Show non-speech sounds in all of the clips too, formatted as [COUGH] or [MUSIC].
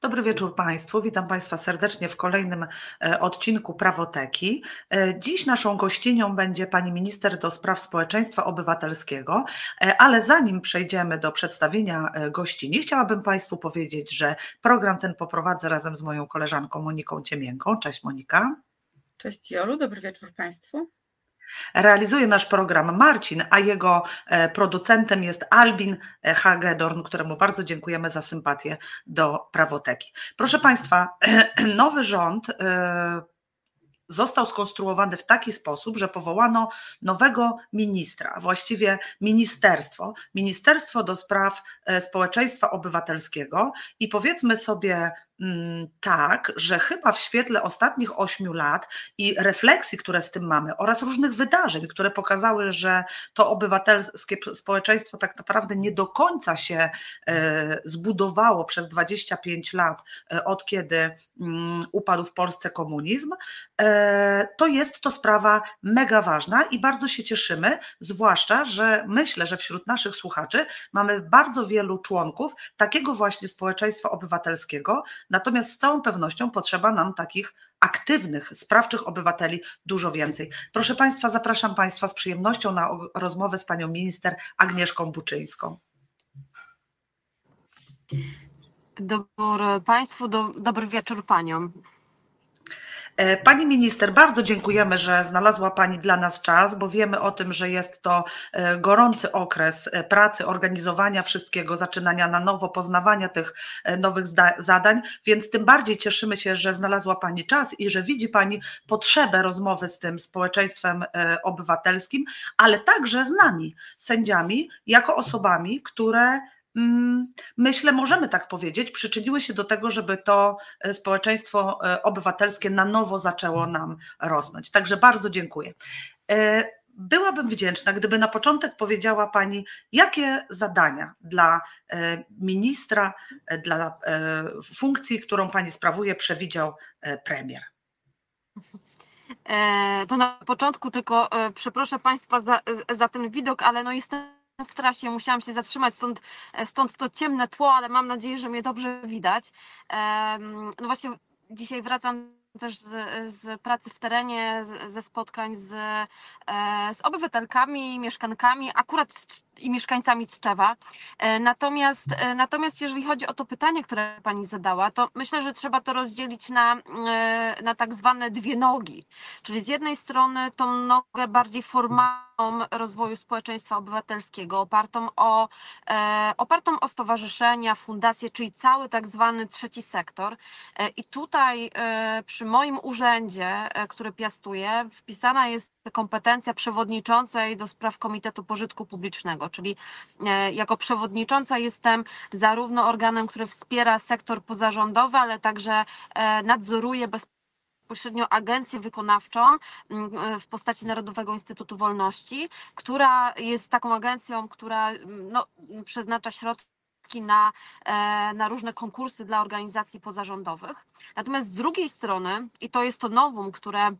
Dobry wieczór Państwu. Witam Państwa serdecznie w kolejnym e, odcinku Prawoteki. E, dziś naszą gościnią będzie pani minister do spraw społeczeństwa obywatelskiego, e, ale zanim przejdziemy do przedstawienia gościni, chciałabym Państwu powiedzieć, że program ten poprowadzę razem z moją koleżanką Moniką Ciemienką. Cześć Monika. Cześć Jolu, dobry wieczór Państwu. Realizuje nasz program Marcin, a jego e, producentem jest Albin e, Hagedorn, któremu bardzo dziękujemy za sympatię do prawoteki. Proszę Państwa, [CLEARS THROAT] nowy rząd e, został skonstruowany w taki sposób, że powołano nowego ministra, właściwie ministerstwo, Ministerstwo do Spraw Społeczeństwa Obywatelskiego i powiedzmy sobie tak, że chyba w świetle ostatnich ośmiu lat i refleksji, które z tym mamy, oraz różnych wydarzeń, które pokazały, że to obywatelskie społeczeństwo tak naprawdę nie do końca się e, zbudowało przez 25 lat, e, od kiedy mm, upadł w Polsce komunizm, e, to jest to sprawa mega ważna i bardzo się cieszymy, zwłaszcza, że myślę, że wśród naszych słuchaczy mamy bardzo wielu członków takiego właśnie społeczeństwa obywatelskiego, Natomiast z całą pewnością potrzeba nam takich aktywnych, sprawczych obywateli dużo więcej. Proszę Państwa, zapraszam Państwa z przyjemnością na rozmowę z panią minister Agnieszką Buczyńską. Dobry Państwu, do, dobry wieczór Paniom. E, pani minister, bardzo dziękujemy, że znalazła Pani dla nas czas, bo wiemy o tym, że jest to e, gorący okres e, pracy, organizowania wszystkiego, zaczynania na nowo, poznawania tych nowych zadań, więc tym bardziej cieszymy się, że znalazła Pani czas i że widzi Pani potrzebę rozmowy z tym społeczeństwem obywatelskim, ale także z nami, sędziami, jako osobami, które myślę, możemy tak powiedzieć, przyczyniły się do tego, żeby to e, społeczeństwo e, obywatelskie na nowo zaczęło nam rosnąć. Także bardzo dziękuję. E, byłabym wdzięczna, gdyby na początek powiedziała Pani, jakie zadania dla ministra, dla funkcji, którą Pani sprawuje, przewidział premier. To na początku tylko przeproszę Państwa za, za ten widok, ale no jestem w trasie, musiałam się zatrzymać, stąd, stąd to ciemne tło, ale mam nadzieję, że mnie dobrze widać. No właśnie dzisiaj wracam też z, z, pracy w terenie, ze spotkań z, e, z obywatelkami, mieszkankami, akurat i mieszkańcami Tczewa. E, natomiast, e, natomiast jeżeli chodzi o to pytanie, które Pani zadała, to myślę, że trzeba to rozdzielić na, na tak zwane dwie nogi. Czyli z jednej strony tą nogę bardziej formalną, rozwoju społeczeństwa obywatelskiego, opartą o, e, opartą o stowarzyszenia, fundacje, czyli cały tak zwany trzeci sektor. E, I tutaj e, przy moim urzędzie, który piastuję, wpisana jest kompetencja przewodniczącej do spraw Komitetu Pożytku Publicznego, czyli jako przewodnicząca jestem zarówno organem, który wspiera sektor pozarządowy, ale także nadzoruje bezpieczeństwo bezpośrednio agencję wykonawczą mm, w postaci Narodowego Instytutu Wolności, która jest taką agencją, która mm, no, przeznacza środki na, e, na różne konkursy dla organizacji pozarządowych. Natomiast z drugiej strony, i to jest to nowum, które,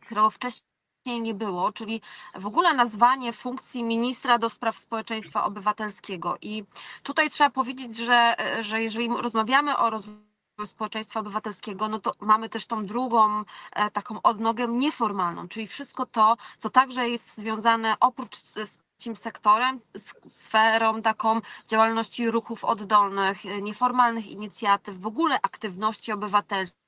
którego wcześniej nie było, czyli w ogóle nazwanie funkcji ministra do spraw społeczeństwa obywatelskiego. I tutaj trzeba powiedzieć, że, że jeżeli rozmawiamy o rozwoju społeczeństwa obywatelskiego, no to mamy też tą drugą e, taką odnogę nieformalną, czyli wszystko to, co także jest związane oprócz z tym sektorem, sferą taką działalności ruchów oddolnych, e, nieformalnych inicjatyw, w ogóle aktywności obywatelskiej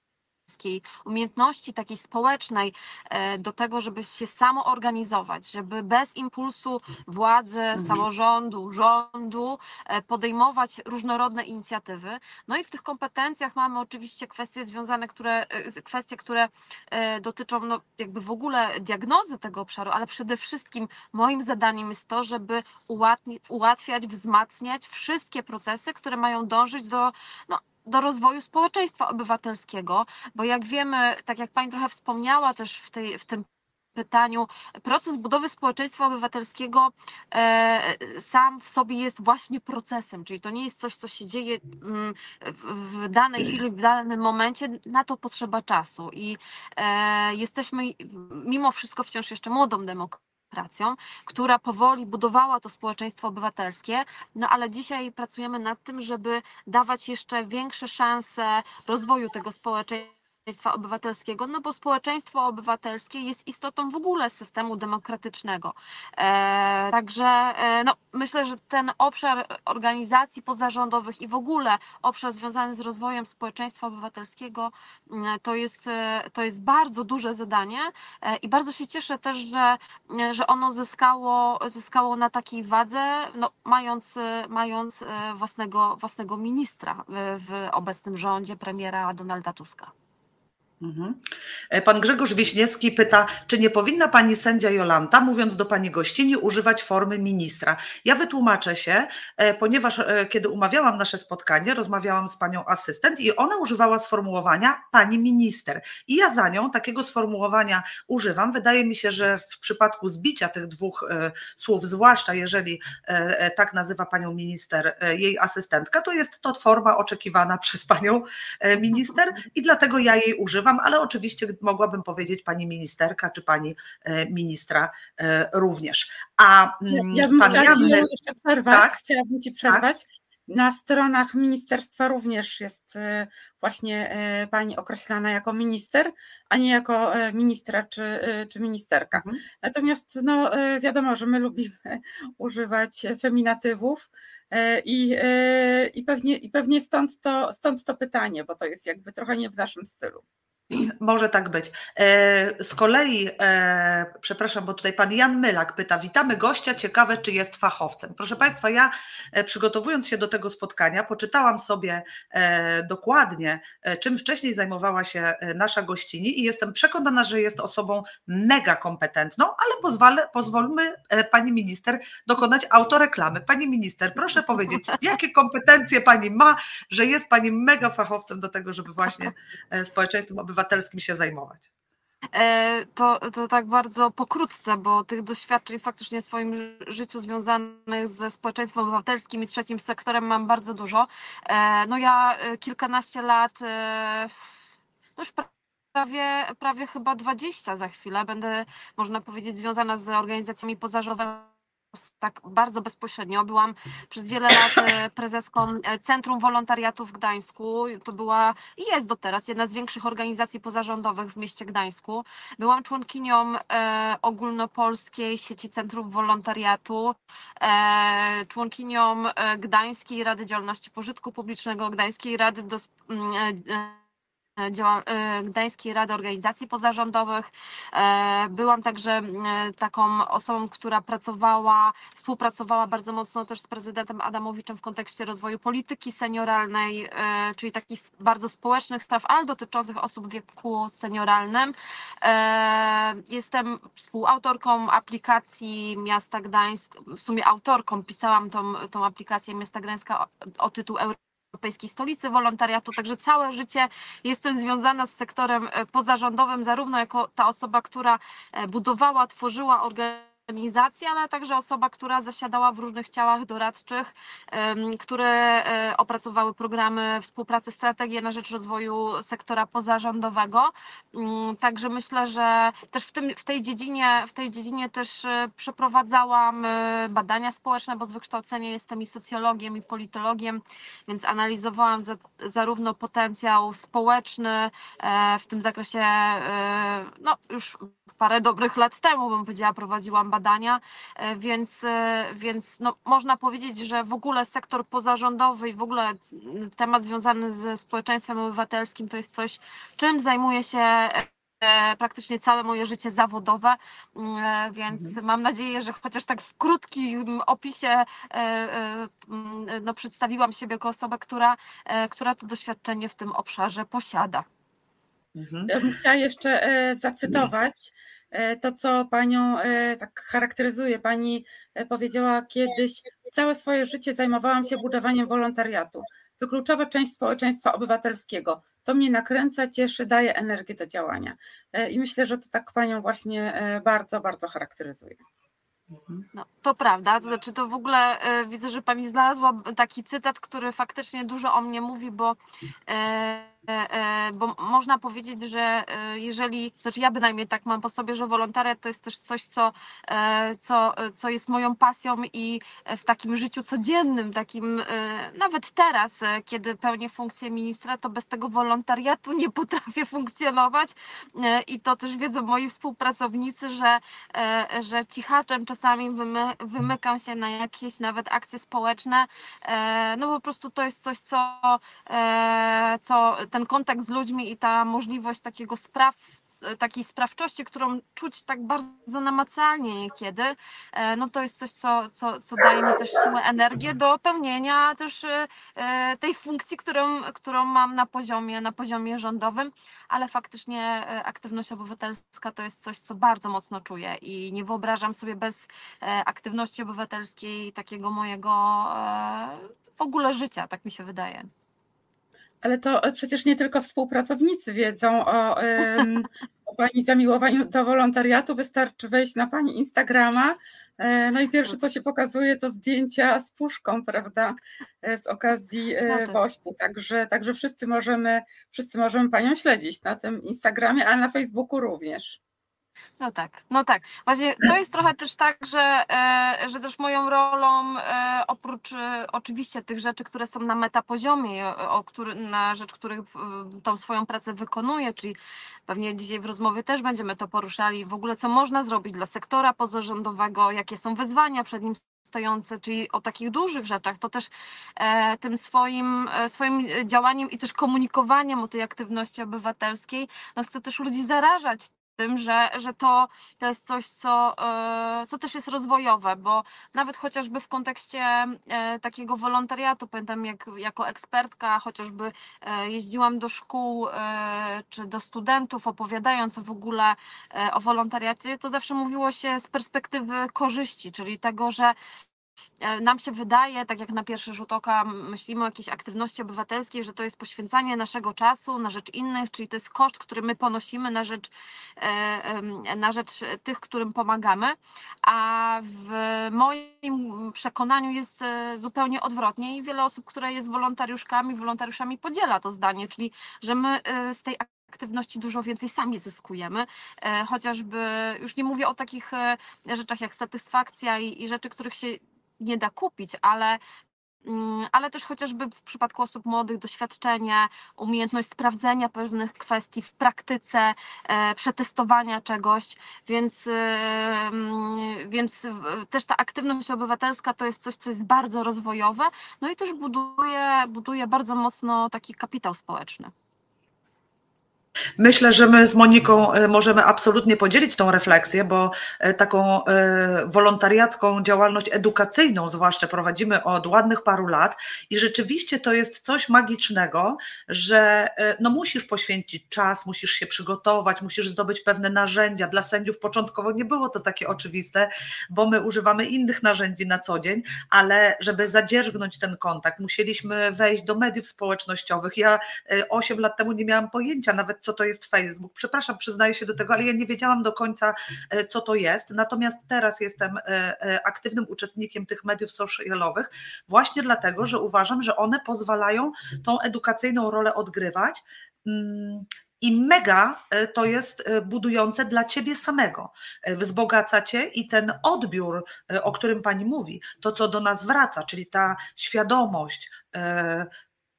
umiejętności takiej społecznej e, do tego, żeby się samoorganizować, żeby bez impulsu władzy, mhm. samorządu, rządu e, podejmować różnorodne inicjatywy. No i w tych kompetencjach mamy oczywiście kwestie związane, które, e, kwestie, które dotyczą no, jakby w ogóle diagnozy tego obszaru, ale przede wszystkim moim zadaniem jest to, żeby ułatwiać, wzmacniać wszystkie procesy, które mają dążyć do no, do rozwoju społeczeństwa obywatelskiego, bo jak wiemy, tak jak Pani trochę wspomniała też w, tej, w tym pytaniu, proces budowy społeczeństwa obywatelskiego e, sam w sobie jest właśnie procesem, czyli to nie jest coś, co się dzieje mm, w danej chwili, w danym momencie, na to potrzeba czasu. I e, jesteśmy mimo wszystko wciąż jeszcze młodą demokracją demokracją, która powoli budowała to społeczeństwo obywatelskie, no ale dzisiaj pracujemy nad tym, żeby dawać jeszcze większe szanse rozwoju tego społeczeństwa obywatelskiego, no bo społeczeństwo obywatelskie jest istotą w ogóle systemu demokratycznego. E, także e, no, myślę, że ten obszar organizacji pozarządowych i w ogóle obszar związany z rozwojem społeczeństwa obywatelskiego mm, to jest, e, to jest bardzo duże zadanie e, i bardzo się cieszę też, że, e, że ono zyskało, zyskało na takiej wadze, no, mając, mając własnego, własnego ministra w obecnym rządzie premiera Donalda Tuska. Mhm. E, Pan Grzegorz Wiśniewski pyta, czy nie powinna pani sędzia Jolanta, mówiąc do pani gościni, używać formy ministra? Ja wytłumaczę się, e, ponieważ e, kiedy umawiałam nasze spotkanie, rozmawiałam z panią asystent i ona używała sformułowania pani minister. I ja za nią takiego sformułowania używam. Wydaje mi się, że w przypadku zbicia tych dwóch słów, zwłaszcza jeżeli tak nazywa panią minister jej asystentka, to jest to forma oczekiwana [LAUGHS] przez panią minister i dlatego ja jej używam, ale oczywiście mogłabym powiedzieć pani ministerka czy pani e, ministra e, również. A Ja, mm, ja bym chciała Janny, jeszcze przerwać. Tak. Chciałabym ci przerwać. Na stronach ministerstwa również jest e, właśnie pani określana jako minister, a nie jako ministra czy, czy ministerka. Mhm. Natomiast no, wiadomo, że my lubimy [LAUGHS] używać feminatywów i, i, pewnie, i pewnie stąd to, stąd to pytanie, bo to jest jakby trochę nie w naszym stylu. [CLEARS THROAT] Może tak być. E, Z kolei, e, przepraszam, bo tutaj pan Jan Mylak pyta, witamy gościa, ciekawe czy jest fachowcem. Proszę Państwa, ja e, przygotowując się do tego spotkania, poczytałam sobie dokładnie, czym wcześniej zajmowała się nasza gościni i jestem przekonana, że jest osobą mega kompetentną, ale pozwolę, pozwólmy pani minister dokonać autoreklamy. Pani minister, proszę powiedzieć, jakie kompetencje pani ma, że jest pani mega fachowcem do tego, żeby właśnie e, społeczeństwem obywatelskim się zajmować. E, To, to tak bardzo pokrótce, bo tych doświadczeń faktycznie w swoim ży- życiu związanych ze społeczeństwem obywatelskim i trzecim sektorem mam bardzo dużo. E, No ja e, kilkanaście lat, no już pra- prawie, prawie chyba 20 za chwilę, będę, można powiedzieć, związana z organizacjami pozarządowymi tak bardzo bezpośrednio. Byłam przez wiele lat e, prezeską e, Centrum Wolontariatu w Gdańsku. To była i jest do teraz jedna z większych organizacji pozarządowych w mieście Gdańsku. Byłam członkinią e, ogólnopolskiej sieci Centrum Wolontariatu, członkinią Gdańskiej Rady Działalności Pożytku Publicznego, Gdańskiej Rady do, Gdańskiej Rady Organizacji Pozarządowych. E, Byłam także e, taką osobą, która pracowała, współpracowała bardzo mocno też z prezydentem Adamowiczem w kontekście rozwoju polityki senioralnej, e, czyli takich bardzo społecznych spraw, ale dotyczących osób w wieku senioralnym. E, Jestem współautorką aplikacji Miasta Gdańsk, w sumie autorką, pisałam tą, tą aplikację Miasta Gdańska o, o tytuł Europejskiej Stolicy Wolontariatu, także całe życie jestem związana z sektorem e, pozarządowym, zarówno jako ta osoba, która e, budowała, tworzyła organizację, ale także osoba, która zasiadała w różnych ciałach doradczych, które e, opracowały programy współpracy, strategie na rzecz rozwoju sektora pozarządowego. Mm, Także myślę, że też w, tym, w, tej, dziedzinie, w tej dziedzinie też e, przeprowadzałam e, badania społeczne, bo z wykształcenia jestem i socjologiem, i politologiem, więc analizowałam za, zarówno potencjał społeczny w tym zakresie, no już parę dobrych lat temu, bym powiedziała, prowadziłam badania, e, więc, e, więc no, można powiedzieć, że w ogóle sektor pozarządowy i w ogóle mm, temat związany ze społeczeństwem obywatelskim to jest coś, czym zajmuję się e, praktycznie całe moje życie zawodowe, Mm, więc mam nadzieję, że chociaż tak w krótkim opisie mm, no, przedstawiłam siebie jako osobę, która, która to doświadczenie w tym obszarze posiada. Mhm. Ja bym chciała jeszcze e, zacytować e, to, co panią e, tak charakteryzuje. Pani e, powiedziała kiedyś, całe swoje życie zajmowałam się budowaniem wolontariatu. To kluczowa część społeczeństwa obywatelskiego. To mnie nakręca, cieszy, daje energię do działania. E, I myślę, że to tak panią właśnie e, bardzo, bardzo charakteryzuje. No, to prawda, to znaczy to w ogóle e, widzę, że pani znalazła taki cytat, który faktycznie dużo o mnie mówi, bo e, bo można powiedzieć, że e, jeżeli, znaczy ja bynajmniej tak mam po sobie, że wolontariat to jest też coś, co, e, co, co jest moją pasją i w takim życiu codziennym, takim nawet teraz, kiedy pełnię funkcję ministra, to bez tego wolontariatu nie potrafię funkcjonować. I to też wiedzą moi współpracownicy, że, że cichaczem czasami wymy, wymykam się na jakieś nawet akcje społeczne, no po prostu to jest coś, co, co ten kontakt z ludźmi i ta możliwość takiego spraw, takiej sprawczości, którą czuć tak bardzo namacalnie niekiedy, e, no to jest coś, co, co, co daje mi też siłę, energię do pełnienia też e, tej funkcji, którą, którą mam na poziomie, na poziomie rządowym, ale faktycznie e, aktywność obywatelska to jest coś, co bardzo mocno czuję i nie wyobrażam sobie bez aktywności obywatelskiej takiego mojego w ogóle życia, tak mi się wydaje. Ale to e, przecież nie tylko współpracownicy wiedzą o, [LAUGHS] o Pani zamiłowaniu do wolontariatu. Wystarczy wejść na Pani Instagrama. E, no i pierwsze, co się pokazuje, to zdjęcia z puszką, prawda, e, z okazji no tak. WOŚP-u. Także, także wszyscy, możemy, wszyscy możemy Panią śledzić na tym Instagramie, ale na Facebooku również. No tak, no tak. Właśnie to jest trochę też tak, że, e, że też moją rolą, e, oprócz e, oczywiście tych rzeczy, które są na metapoziomie, o który, na rzecz których tą swoją pracę wykonuję, czyli pewnie dzisiaj w rozmowie też będziemy to poruszali, w ogóle co można zrobić dla sektora pozarządowego, jakie są wyzwania przed nim stojące, czyli o takich dużych rzeczach, to też tym swoim, swoim działaniem i też komunikowaniem o tej aktywności obywatelskiej, no chcę też ludzi zarażać tym, że, że to, to jest coś, co, e, co też jest rozwojowe, bo nawet chociażby w kontekście e, takiego wolontariatu, pamiętam jak jako ekspertka chociażby e, jeździłam do szkół czy do studentów, opowiadając w ogóle o wolontariacie, to zawsze mówiło się z perspektywy korzyści, czyli tego, że nam się wydaje, tak jak na pierwszy rzut oka myślimy o jakiejś aktywności obywatelskiej, że to jest poświęcanie naszego czasu na rzecz innych, czyli to jest koszt, który my ponosimy na rzecz, e, na rzecz tych, którym pomagamy, a w moim przekonaniu jest e, zupełnie odwrotnie i wiele osób, które jest wolontariuszkami, wolontariuszami podziela to zdanie, czyli że my z tej aktywności dużo więcej sami zyskujemy, chociażby już nie mówię o takich rzeczach jak satysfakcja i, i rzeczy, których się nie da kupić, ale mm, ale też chociażby w przypadku osób młodych doświadczenie, umiejętność sprawdzenia pewnych kwestii w praktyce, e, przetestowania czegoś, więc, e, mm, więc też ta aktywność obywatelska to jest coś, co jest bardzo rozwojowe, no i też buduje, buduje bardzo mocno taki kapitał społeczny. Myślę, że my z Moniką e, możemy absolutnie podzielić tą refleksję, bo e, taką e, wolontariacką działalność edukacyjną zwłaszcza prowadzimy od ładnych paru lat i rzeczywiście to jest coś magicznego, że no musisz poświęcić czas, musisz się przygotować, musisz zdobyć pewne narzędzia. Dla sędziów początkowo nie było to takie oczywiste, bo my używamy innych narzędzi na co dzień, ale żeby zadzierżgnąć ten kontakt, musieliśmy wejść do mediów społecznościowych. Ja 8 lat temu nie miałam pojęcia nawet co to jest Facebook. Przepraszam, przyznaję się do tego, ale ja nie wiedziałam do końca, e, co to jest. Natomiast teraz jestem e, e, aktywnym uczestnikiem tych mediów socialowych, właśnie dlatego, że uważam, że one pozwalają tą edukacyjną rolę odgrywać. Mm, I mega to jest budujące dla ciebie samego. Wzbogaca cię i ten odbiór, o którym pani mówi, to co do nas wraca, czyli ta świadomość,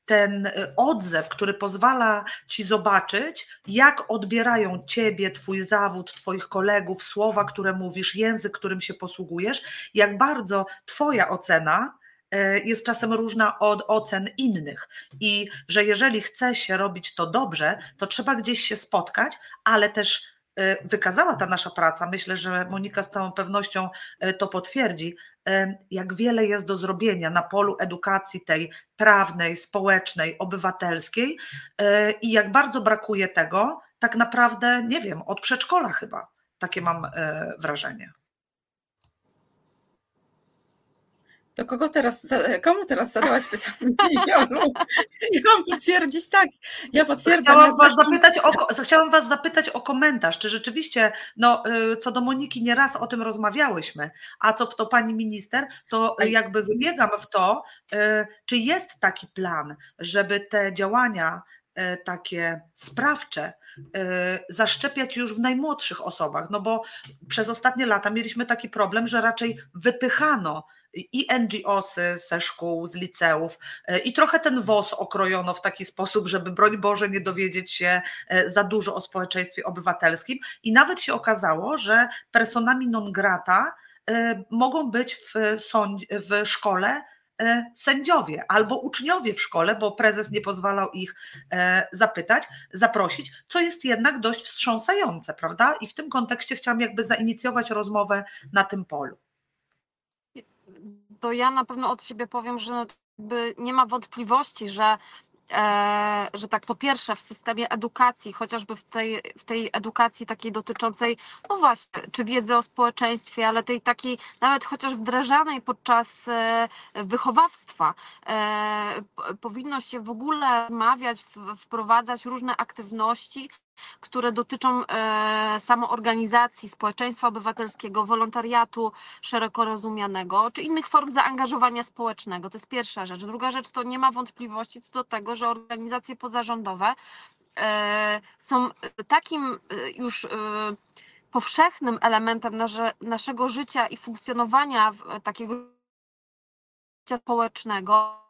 ten y, odzew, który pozwala ci zobaczyć, jak odbierają ciebie, twój zawód, twoich kolegów, słowa, które mówisz, język, którym się posługujesz, jak bardzo twoja ocena y, jest czasem różna od ocen innych. I że jeżeli chce się robić to dobrze, to trzeba gdzieś się spotkać, ale też wykazała ta nasza praca, myślę, że Monika z całą pewnością to potwierdzi, jak wiele jest do zrobienia na polu edukacji tej prawnej, społecznej, obywatelskiej e, i jak bardzo brakuje tego, tak naprawdę, nie wiem, od przedszkola chyba. Takie mam e, wrażenie. To kogo teraz, komu teraz zadałaś pytanie, [LAUGHS] Jolu? Ja mam potwierdzić, tak, ja potwierdzam. Chciałam was, zapytać o, chciałam was zapytać o komentarz, czy rzeczywiście, no y, co do Moniki nieraz o tym rozmawiałyśmy, a co to pani minister, to jakby wybiegam w to, y, czy jest taki plan, żeby te działania e, takie sprawcze zaszczepiać już w najmłodszych osobach, no bo przez ostatnie lata mieliśmy taki problem, że raczej wypychano i NGOsy ze szkół, z liceów e, i trochę ten WOS okrojono w taki sposób, żeby broń Boże nie dowiedzieć się za dużo o społeczeństwie obywatelskim i nawet się okazało, że personami non grata mogą być w, sąd, w szkole E, sędziowie albo uczniowie w szkole, bo prezes nie pozwalał ich e, zapytać, zaprosić, co jest jednak dość wstrząsające, prawda? I w tym kontekście chciałam jakby zainicjować rozmowę na tym polu. To ja na pewno od siebie powiem, że nie ma wątpliwości, że E, że tak po pierwsze w systemie edukacji, chociażby w tej, w tej edukacji takiej dotyczącej, no właśnie, czy wiedzy o społeczeństwie, ale tej takiej nawet chociaż wdrażanej podczas e, wychowawstwa, e, powinno się w ogóle mawiać, wprowadzać różne aktywności, które dotyczą e, samoorganizacji społeczeństwa obywatelskiego, wolontariatu szeroko rozumianego, czy innych form zaangażowania społecznego. To jest pierwsza rzecz. Druga rzecz to nie ma wątpliwości co do tego, że organizacje pozarządowe e, są takim e, już powszechnym elementem naszego życia i funkcjonowania takiego życia społecznego,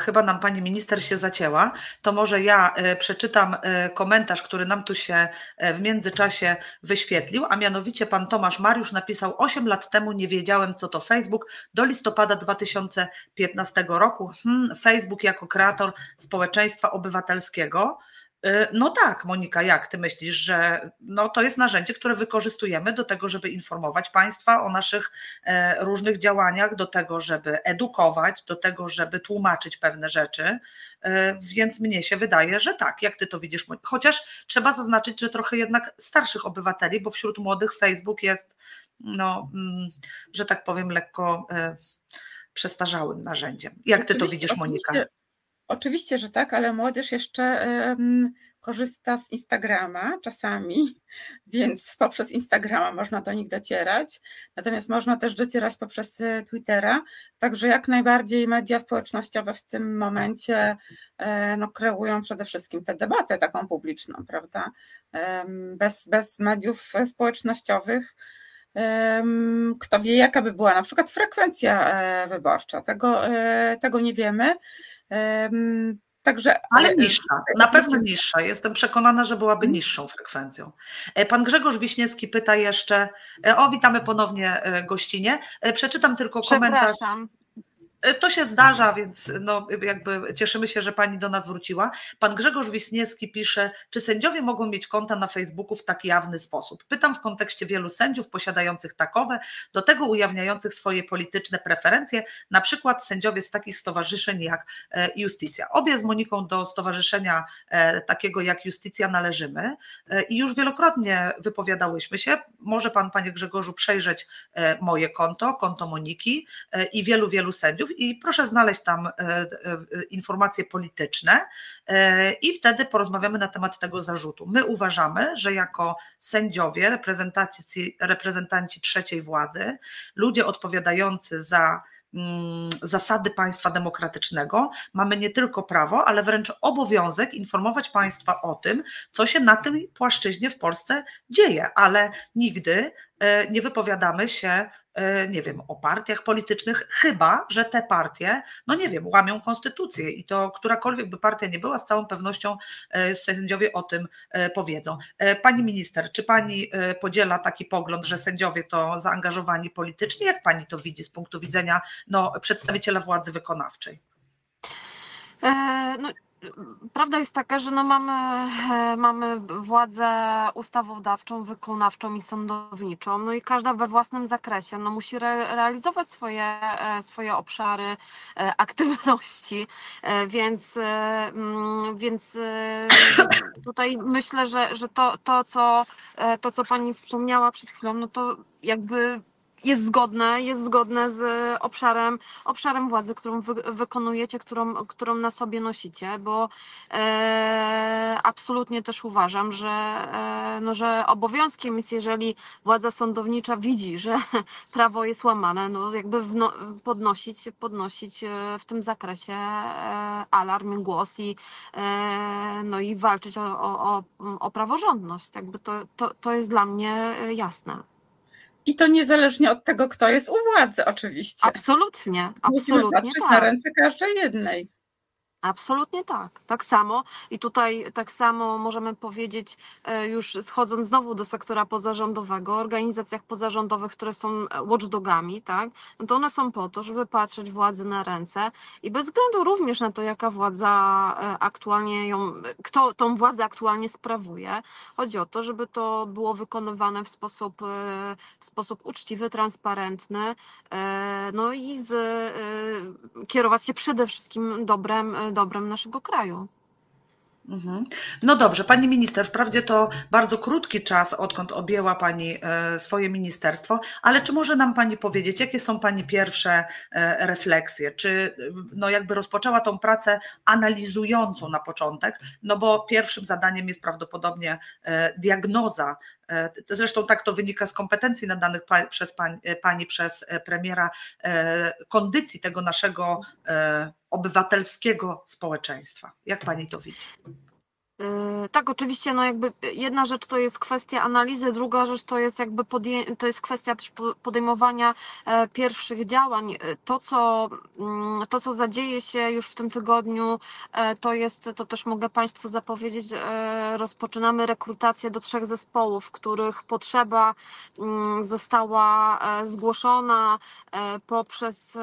chyba nam pani minister się zacięła, to może ja e, przeczytam e, komentarz, który nam tu się w międzyczasie wyświetlił, a mianowicie pan Tomasz Mariusz napisał: 8 lat temu nie wiedziałem, co to Facebook, do listopada 2015 roku. Hmm, Facebook jako kreator społeczeństwa obywatelskiego. Y, no tak, Monika, jak ty myślisz, że no to jest narzędzie, które wykorzystujemy do tego, żeby informować Państwa o naszych e, różnych działaniach, do tego, żeby edukować, do tego, żeby tłumaczyć pewne rzeczy, e, więc mnie się wydaje, że tak, jak ty to widzisz. Chociaż trzeba zaznaczyć, że trochę jednak starszych obywateli, bo wśród młodych Facebook jest, no, mm, że tak powiem, lekko e, przestarzałym narzędziem. Jak ty to widzisz, Monika? Oczywiście, że tak, ale młodzież jeszcze korzysta z Instagrama czasami, [LAUGHS] więc poprzez Instagrama można do nich docierać. Natomiast można też docierać poprzez e, Twittera. Także jak najbardziej media społecznościowe w tym momencie e, no, kreują przede wszystkim tę debatę taką publiczną, prawda? Bez, bez mediów społecznościowych. Kto wie, jaka by była na przykład frekwencja e, wyborcza. Tego, tego nie wiemy. Także, ale niższa, na pewno niższa. Jestem przekonana, że byłaby mhm. niższą frekwencją. E, pan Grzegorz Wiśniewski pyta jeszcze, e, o witamy ponownie gościnie. E, przeczytam tylko komentarz. E, to się zdarza, więc no, jakby cieszymy się, że pani do nas wróciła. Pan Grzegorz Wiśniewski pisze, czy sędziowie mogą mieć konta na Facebooku w tak jawny sposób? Pytam w kontekście wielu sędziów posiadających takowe, do tego ujawniających swoje polityczne preferencje, na przykład sędziowie z takich stowarzyszeń jak e, Justicja. Obie z Moniką do stowarzyszenia e, takiego jak Justicja należymy i już wielokrotnie wypowiadałyśmy się. Może pan, panie Grzegorzu, przejrzeć moje konto, konto Moniki i wielu, wielu sędziów i proszę znaleźć tam e, e, informacje polityczne e, i wtedy porozmawiamy na temat tego zarzutu. My uważamy, że jako sędziowie, reprezentanci, reprezentanci trzeciej władzy, ludzie odpowiadający za mm, zasady państwa demokratycznego, mamy nie tylko prawo, ale wręcz obowiązek informować państwa o tym, co się na tym płaszczyźnie w Polsce dzieje, ale nigdy nie wypowiadamy się nie wiem, o partiach politycznych, chyba, że te partie, no nie wiem, łamią konstytucję i to którakolwiek by partia nie była, z całą pewnością e, sędziowie o tym e, powiedzą. Pani minister, czy pani podziela taki pogląd, że sędziowie to zaangażowani politycznie? Jak pani to widzi z punktu widzenia no, przedstawiciela władzy wykonawczej? No, Prawda jest taka, że no mamy, e, mamy władzę ustawodawczą, wykonawczą i sądowniczą, no i każda we własnym zakresie no musi re, realizować swoje, e, swoje obszary e, aktywności, więc, mm, więc tutaj myślę, że, że to, to, co, to, co Pani wspomniała przed chwilą, no to jakby jest zgodne, jest zgodne z obszarem, obszarem władzy, którą wy, wykonujecie, którą, którą na sobie nosicie, bo e, absolutnie też uważam, że, e, no, że obowiązkiem jest, jeżeli władza sądownicza widzi, że [LAUGHS] prawo jest łamane, no jakby wno, podnosić, podnosić e, w tym zakresie e, alarm, głos i, e, no i walczyć o, o, o, o praworządność. Jakby to, to, to jest dla mnie e, jasne. I to niezależnie od tego, kto jest u władzy, oczywiście. Absolutnie, Musimy absolutnie patrzeć na tak. ręce każdej jednej. Absolutnie tak. Tak samo i tutaj tak samo możemy powiedzieć, e, już schodząc znowu do sektora pozarządowego, organizacjach pozarządowych, które są e, watchdogami, tak, no to one są po to, żeby patrzeć władzy na ręce i bez względu również na to, jaka władza e, aktualnie ją, kto tą władzę aktualnie sprawuje, chodzi o to, żeby to było wykonywane w sposób, w sposób uczciwy, transparentny, no i z, kierować się przede wszystkim dobrem, dobrem naszego kraju. Mhm. No dobrze, pani minister, wprawdzie to bardzo krótki czas, odkąd objęła pani e, swoje ministerstwo, ale czy może nam pani powiedzieć, jakie są pani pierwsze e, refleksje? Czy no jakby rozpoczęła tą pracę analizującą na początek? No bo pierwszym zadaniem jest prawdopodobnie e, diagnoza. E, Zresztą tak to wynika z kompetencji nadanych pa, przez pań, e, pani przez e, premiera kondycji tego naszego obywatelskiego społeczeństwa. Jak pani to widzi? Yy, Tak, oczywiście, no jakby jedna rzecz to jest kwestia analizy, druga rzecz to jest jakby to jest kwestia też po- podejmowania e, pierwszych działań. E, To co, mm, to, co zadzieje się już w tym tygodniu, e, to jest, to też mogę Państwu zapowiedzieć, rozpoczynamy rekrutację do trzech zespołów, których potrzeba mm, została zgłoszona poprzez,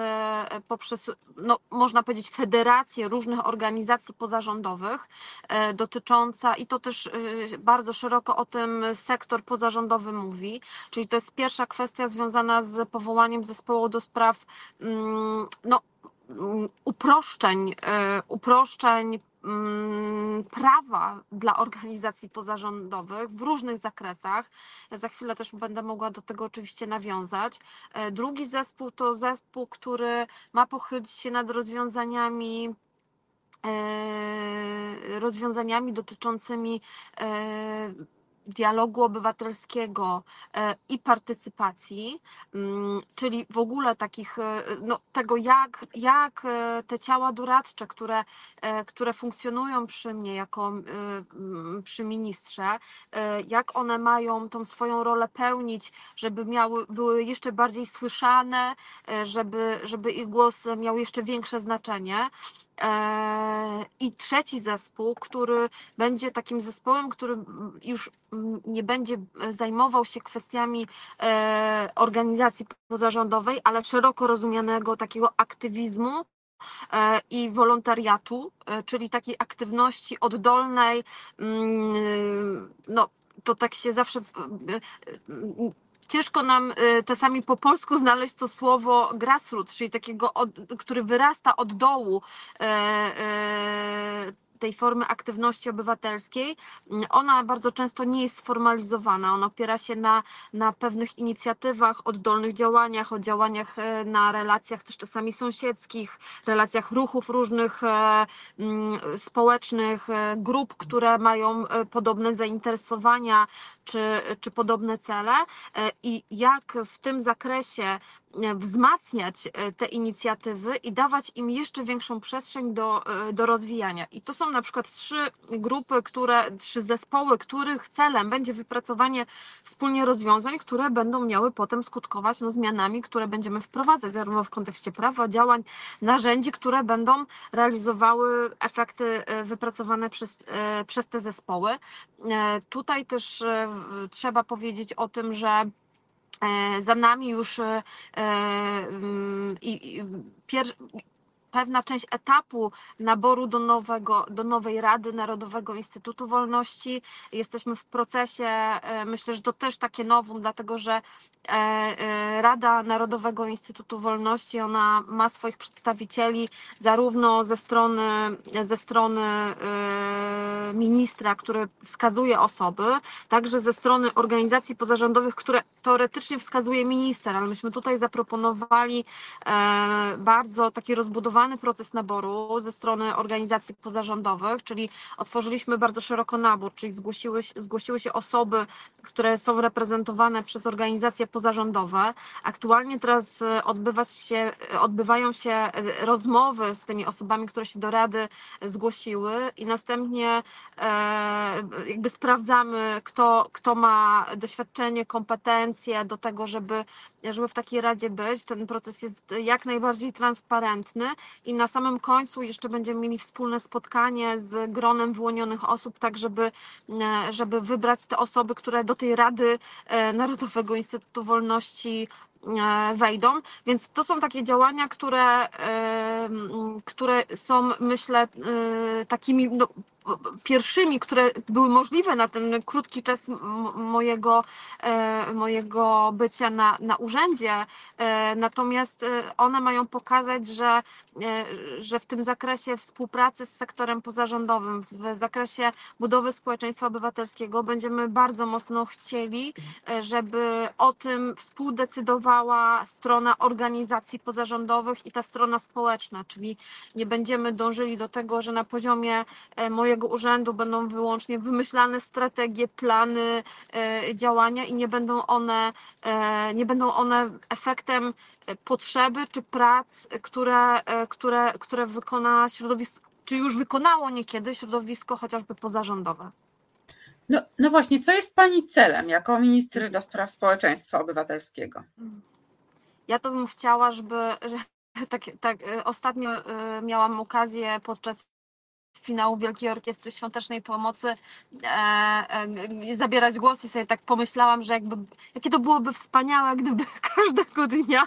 poprzez no, można powiedzieć, federację różnych organizacji pozarządowych e, i to też e, bardzo szeroko o tym sektor pozarządowy mówi, czyli to jest pierwsza kwestia związana z powołaniem zespołu do spraw mm, no, mm, uproszczeń, e, uproszczeń mm, prawa dla organizacji pozarządowych w różnych zakresach. Ja za chwilę też będę mogła do tego oczywiście nawiązać. E, Drugi zespół to zespół, który ma pochylić się nad rozwiązaniami rozwiązaniami dotyczącymi e, dialogu obywatelskiego e, i partycypacji, mm, czyli w ogóle takich, e, no, tego jak, jak e, te ciała doradcze, które, e, które funkcjonują przy mnie jako e, przy ministrze, e, jak one mają tą swoją rolę pełnić, żeby miały, były jeszcze bardziej słyszane, e, żeby, żeby ich głos miał jeszcze większe znaczenie. E, I trzeci zespół, który będzie takim zespołem, który już nie będzie zajmował się kwestiami e, organizacji pozarządowej, ale szeroko rozumianego takiego aktywizmu e, i wolontariatu, czyli takiej aktywności oddolnej. mm, No, to tak się zawsze. Ciężko nam e, czasami po polsku znaleźć to słowo grassroots, czyli takiego, od, który wyrasta od dołu e, e, tej formy aktywności obywatelskiej. Ona bardzo często nie jest sformalizowana. Ona opiera się na, na pewnych inicjatywach, oddolnych działaniach, o działaniach e, na relacjach też czasami sąsiedzkich, relacjach ruchów różnych e, mm, społecznych, e, grup, które mają podobne zainteresowania czy, czy podobne cele i jak w tym zakresie wzmacniać e, te inicjatywy i dawać im jeszcze większą przestrzeń do, e, do rozwijania. I to są na przykład trzy grupy, które, trzy zespoły, których celem będzie wypracowanie wspólnie rozwiązań, które będą miały potem skutkować no, zmianami, które będziemy wprowadzać, zarówno w kontekście prawa, działań, narzędzi, które będą realizowały efekty e, wypracowane przez, e, przez te zespoły. E, Tutaj też e, trzeba powiedzieć o tym, że e, za nami już e, mm, i, pewna część etapu naboru do, nowego, do nowej Rady Narodowego Instytutu Wolności. Jesteśmy w procesie, e, myślę, że to też takie nowum, dlatego że e, Rada Narodowego Instytutu Wolności, ona ma swoich przedstawicieli zarówno ze strony, ze strony e, ministra, który wskazuje osoby, także ze strony organizacji pozarządowych, które teoretycznie wskazuje minister, ale myśmy tutaj zaproponowali e, bardzo taki rozbudowany proces naboru ze strony organizacji pozarządowych, czyli otworzyliśmy bardzo szeroko nabór, czyli zgłosiły, zgłosiły się osoby, które są reprezentowane przez organizacje pozarządowe. Aktualnie teraz e, odbywać się, odbywają się e, rozmowy z tymi osobami, które się do Rady zgłosiły i następnie e, jakby sprawdzamy, kto, kto ma doświadczenie, kompetencje do tego, żeby, żeby w takiej Radzie być. Ten proces jest jak najbardziej transparentny i na samym końcu jeszcze będziemy mieli wspólne spotkanie z gronem wyłonionych osób, tak żeby, e, żeby wybrać te osoby, które do tej Rady e, Narodowego Instytutu Wolności e, wejdą. Więc to są takie działania, które, które są, myślę, takimi no, pierwszymi, które były możliwe na ten krótki czas mojego, e, mojego bycia na, na urzędzie. E, Natomiast e, one mają pokazać, że, że w tym zakresie współpracy z sektorem pozarządowym, w zakresie budowy społeczeństwa obywatelskiego będziemy bardzo mocno chcieli, żeby o tym współdecydowała strona organizacji pozarządowych i ta strona społeczna, czyli nie będziemy dążyli do tego, że na poziomie e, mojego urzędu będą wyłącznie wymyślane strategie, plany e, działania i nie będą one, e, nie będą one efektem e, potrzeby czy prac, które, e, które, które wykona środowisko, czy już wykonało niekiedy środowisko chociażby pozarządowe. No, no właśnie, co jest Pani celem jako ministry do spraw społeczeństwa obywatelskiego? Ja to bym chciała, żeby [LAUGHS] że, tak, tak ostatnio miałam okazję podczas finału Wielkiej Orkiestry Świątecznej Pomocy e, e, zabierać głos i sobie tak pomyślałam, że jakby, jakie to byłoby wspaniałe, gdyby [LAUGHS] każdego dnia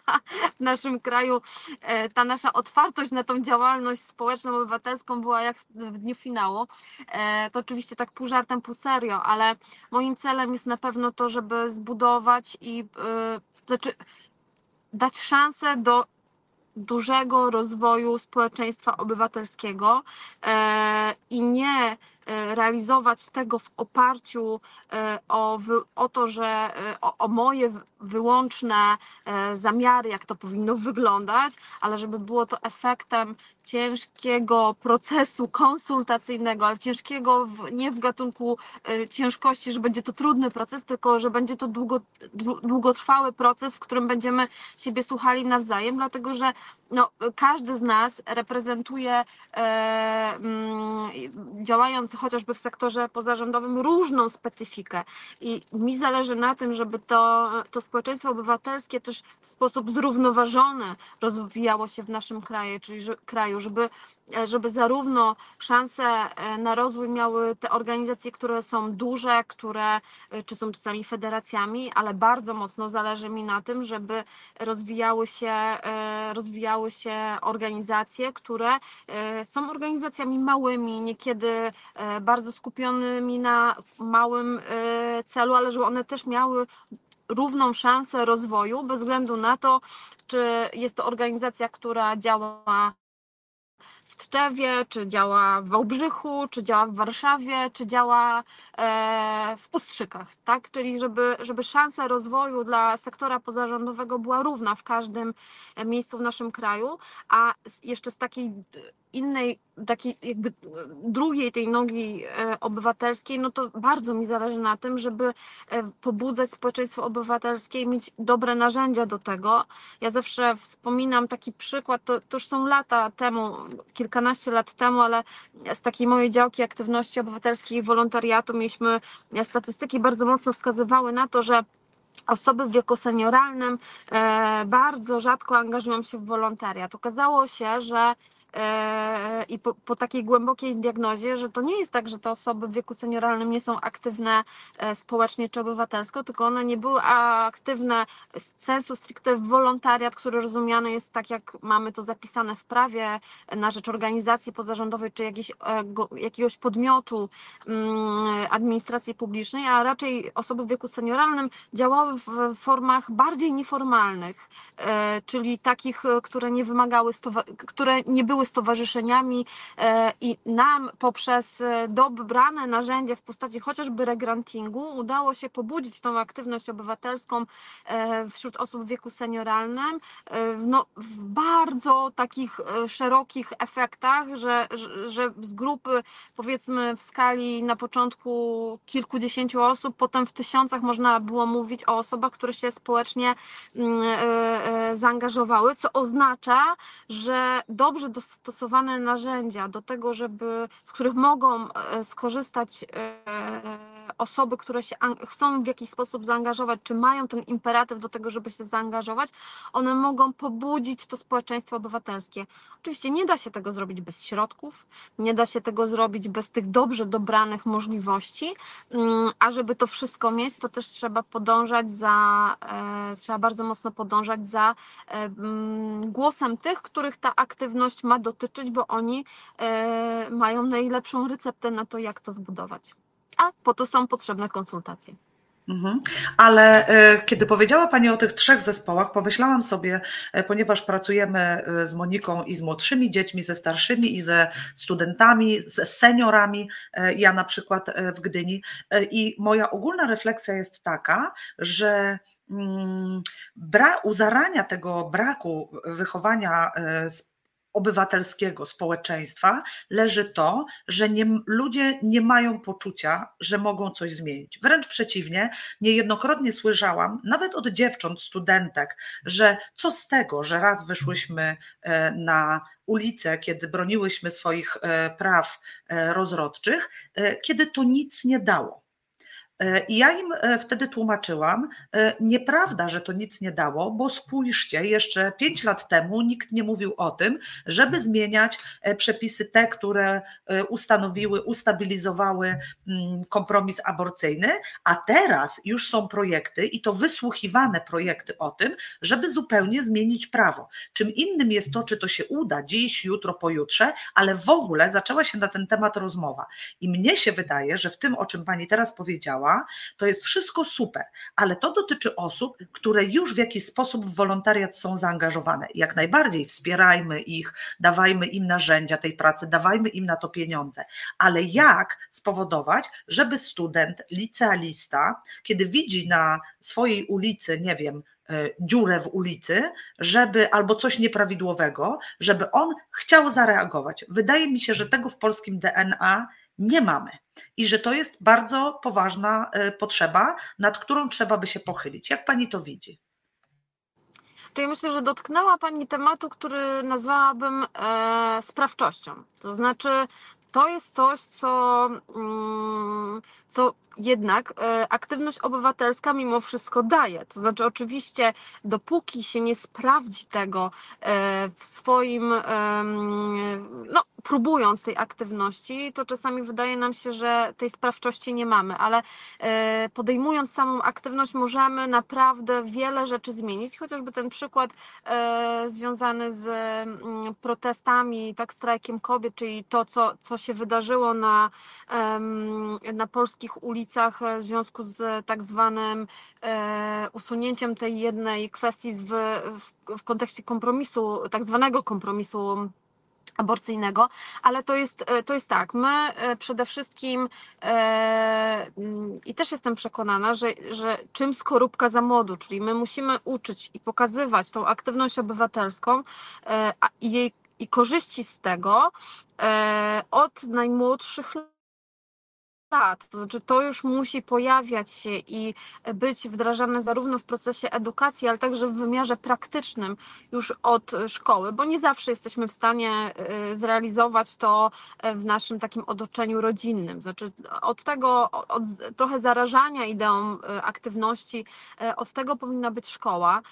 w naszym kraju e, ta nasza otwartość na tą działalność społeczną, obywatelską była jak w, w dniu finału. E, to oczywiście tak pół żartem, pół serio, ale moim celem jest na pewno to, żeby zbudować i e, znaczy dać szansę do dużego rozwoju społeczeństwa obywatelskiego e, i nie realizować tego w oparciu e, o, o to, że e, o, o moje wyłączne e, zamiary, jak to powinno wyglądać, ale żeby było to efektem ciężkiego procesu konsultacyjnego, ale ciężkiego w, nie w gatunku e, ciężkości, że będzie to trudny proces, tylko że będzie to długo, dłu- długotrwały proces, w którym będziemy siebie słuchali nawzajem, dlatego że no, każdy z nas reprezentuje, e, mm, działając chociażby w sektorze pozarządowym, różną specyfikę. I mi zależy na tym, żeby to, to społeczeństwo obywatelskie też w sposób zrównoważony rozwijało się w naszym kraju, czyli że, kraju, żeby, żeby zarówno szanse e, na rozwój miały te organizacje, które są duże, które e, czy są czasami federacjami, ale bardzo mocno zależy mi na tym, żeby rozwijały się, e, rozwijały się organizacje, które e, są organizacjami małymi, niekiedy e, bardzo skupionymi na małym e, celu, ale żeby one też miały równą szansę rozwoju, bez względu na to, czy jest to organizacja, która działa Tczewie, czy działa w Wałbrzychu, czy działa w Warszawie, czy działa e, w Ustrzykach, tak? Czyli żeby, żeby szansa rozwoju dla sektora pozarządowego była równa w każdym e, miejscu w naszym kraju, a jeszcze z takiej innej, takiej jakby drugiej tej nogi e, obywatelskiej, no to bardzo mi zależy na tym, żeby e, pobudzać społeczeństwo obywatelskie i mieć dobre narzędzia do tego. Ja zawsze wspominam taki przykład, to, to już są lata temu, kilkanaście lat temu, ale z takiej mojej działki aktywności obywatelskiej i wolontariatu mieliśmy e, statystyki bardzo mocno wskazywały na to, że osoby w wieku senioralnym bardzo rzadko angażują się w wolontariat. Okazało się, że i po, po takiej głębokiej diagnozie, że to nie jest tak, że te osoby w wieku senioralnym nie są aktywne e, społecznie czy obywatelsko, tylko one nie były aktywne z sensu stricte w wolontariat, który rozumiany jest tak, jak mamy to zapisane w prawie na rzecz organizacji pozarządowej czy jakiejś, e, go- jakiegoś podmiotu mm, administracji publicznej, a raczej osoby w wieku senioralnym działały w formach bardziej nieformalnych, e, czyli takich, e, które nie wymagały, które nie były stowarzyszeniami e, i nam poprzez e, dobrane narzędzie w postaci chociażby regrantingu udało się pobudzić tą aktywność obywatelską e, wśród osób w wieku senioralnym no, w bardzo takich szerokich efektach, że, że, z grupy powiedzmy w skali na początku kilkudziesięciu osób, potem w tysiącach można było mówić o osobach, które się społecznie mm, zaangażowały, co oznacza, że dobrze dostosowane narzędzia do tego, żeby, z których mogą e, skorzystać e, osoby, które się chcą w jakiś sposób zaangażować, czy mają ten imperatyw do tego, żeby się zaangażować, one mogą pobudzić to społeczeństwo obywatelskie. Oczywiście nie da się tego zrobić bez środków, nie da się tego zrobić bez tych dobrze dobranych możliwości, mm, a żeby to wszystko mieć, to też trzeba podążać za, e, trzeba bardzo mocno podążać za mm, głosem tych, których ta aktywność ma dotyczyć, bo oni e, mają najlepszą receptę na to, jak to zbudować. A po to są potrzebne konsultacje. Mhm. Ale e, kiedy powiedziała Pani o tych trzech zespołach, pomyślałam sobie, e, ponieważ pracujemy z Moniką i z młodszymi dziećmi, ze starszymi i ze studentami, z seniorami, ja na przykład w Gdyni, i moja ogólna refleksja jest taka, że mm, bra, u zarania tego braku wychowania s- obywatelskiego społeczeństwa leży to, że nie, ludzie nie mają poczucia, że mogą coś zmienić. Wręcz przeciwnie, niejednokrotnie słyszałam, nawet od dziewcząt, studentek, że co z tego, że raz wyszłyśmy e, na ulicę, kiedy broniłyśmy swoich e, praw e, rozrodczych, kiedy to nic nie dało. E, I ja im e, wtedy tłumaczyłam, e, nieprawda, że to nic nie dało, bo spójrzcie, jeszcze pięć lat temu nikt nie mówił o tym, żeby zmieniać przepisy te, które ustanowiły, ustabilizowały mm, kompromis aborcyjny, a teraz już są projekty i to wysłuchiwane projekty o tym, żeby zupełnie zmienić prawo. Czym innym jest to, czy to się uda dziś, jutro, pojutrze, ale w ogóle zaczęła się na ten temat rozmowa. I mnie się wydaje, że w tym, o czym pani teraz powiedziała, to jest wszystko super, ale to dotyczy osób, które już w jakiś sposób w wolontariat są zaangażowane. Jak najbardziej wspierajmy ich, dawajmy im narzędzia tej pracy, dawajmy im na to pieniądze. Ale jak spowodować, żeby student, licealista, kiedy widzi na swojej ulicy, nie wiem, e, dziurę w ulicy, żeby albo coś nieprawidłowego, żeby on chciał zareagować. Wydaje mi się, że tego w polskim DNA nie mamy i że to jest bardzo poważna e, potrzeba, nad którą trzeba by się pochylić. Jak pani to widzi? Czyli myślę, że dotknęła Pani tematu, który nazwałabym e, sprawczością. To znaczy, to jest coś, co, mm, co jednak e, aktywność obywatelska mimo wszystko daje. To znaczy, oczywiście, dopóki się nie sprawdzi tego e, w swoim, no, próbując tej aktywności, to czasami wydaje nam się, że tej sprawczości nie mamy, ale e, podejmując samą aktywność, możemy naprawdę wiele rzeczy zmienić. Chociażby ten przykład związany z mm, protestami, tak, strajkiem kobiet, czyli to, co, co się wydarzyło na, na polskich ulicach e, w związku z tak zwanym e, usunięciem tej jednej kwestii w, w, w kontekście kompromisu, tak zwanego kompromisu aborcyjnego, ale to jest, e, to jest tak, my e, przede wszystkim e, mm, i też jestem przekonana, że, że czym skorupka za młodu, czyli my musimy uczyć i pokazywać tą aktywność obywatelską e, i jej i korzyści z tego e, od najmłodszych lat. To znaczy, to już musi pojawiać się i być wdrażane zarówno w procesie edukacji, ale także w wymiarze praktycznym już od szkoły, bo nie zawsze jesteśmy w stanie y, zrealizować to w naszym takim otoczeniu rodzinnym. Znaczy, od tego, od trochę zarażania ideą aktywności, od tego powinna być szkoła.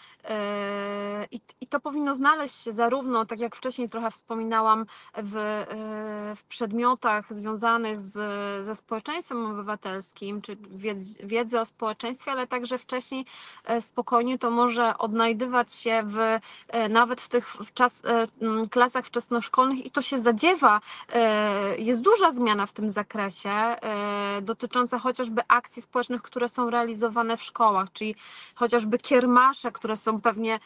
I, i to powinno znaleźć się zarówno, tak jak wcześniej trochę wspominałam, w, w przedmiotach związanych z, ze społeczeństwem, społeczeństwem obywatelskim, czy wiedzy o społeczeństwie, ale także wcześniej e, spokojnie to może odnajdywać się w, e, nawet w tych w czas, e, klasach wczesnoszkolnych i to się zadziewa. Jest duża zmiana w tym zakresie dotycząca chociażby akcji społecznych, które są realizowane w szkołach, czyli chociażby kiermasze, które są pewnie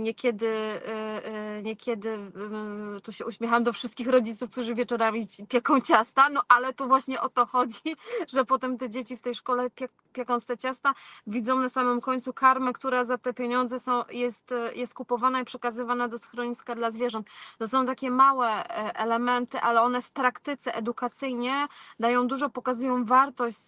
niekiedy, niekiedy tu się uśmiecham do wszystkich rodziców, którzy wieczorami pieką ciasta, no ale tu właśnie o to chodzi chodzi, że potem te dzieci w tej szkole piekąc te ciasta widzą na samym końcu karmę, która za te pieniądze są, jest, jest kupowana i przekazywana do schroniska dla zwierząt. To są takie małe e, elementy, ale one w praktyce edukacyjnie dają dużo, pokazują wartość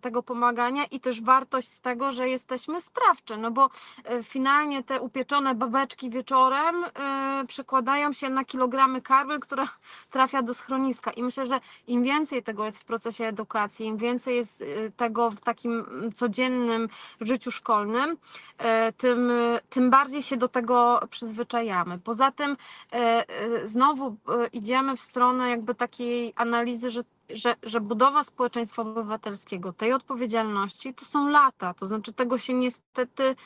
tego pomagania i też wartość z tego, że jesteśmy sprawczy, no bo e, finalnie te upieczone babeczki wieczorem yy, przekładają się na kilogramy karmy, która trafia do schroniska i myślę, że im więcej tego jest w procesie edukacji, edukacji, im więcej jest y, tego w takim codziennym życiu szkolnym, e, tym, tym bardziej się do tego przyzwyczajamy. Poza tym e, znowu idziemy w stronę jakby takiej analizy, że że, że budowa społeczeństwa obywatelskiego, tej odpowiedzialności, to są lata. To znaczy, tego się niestety,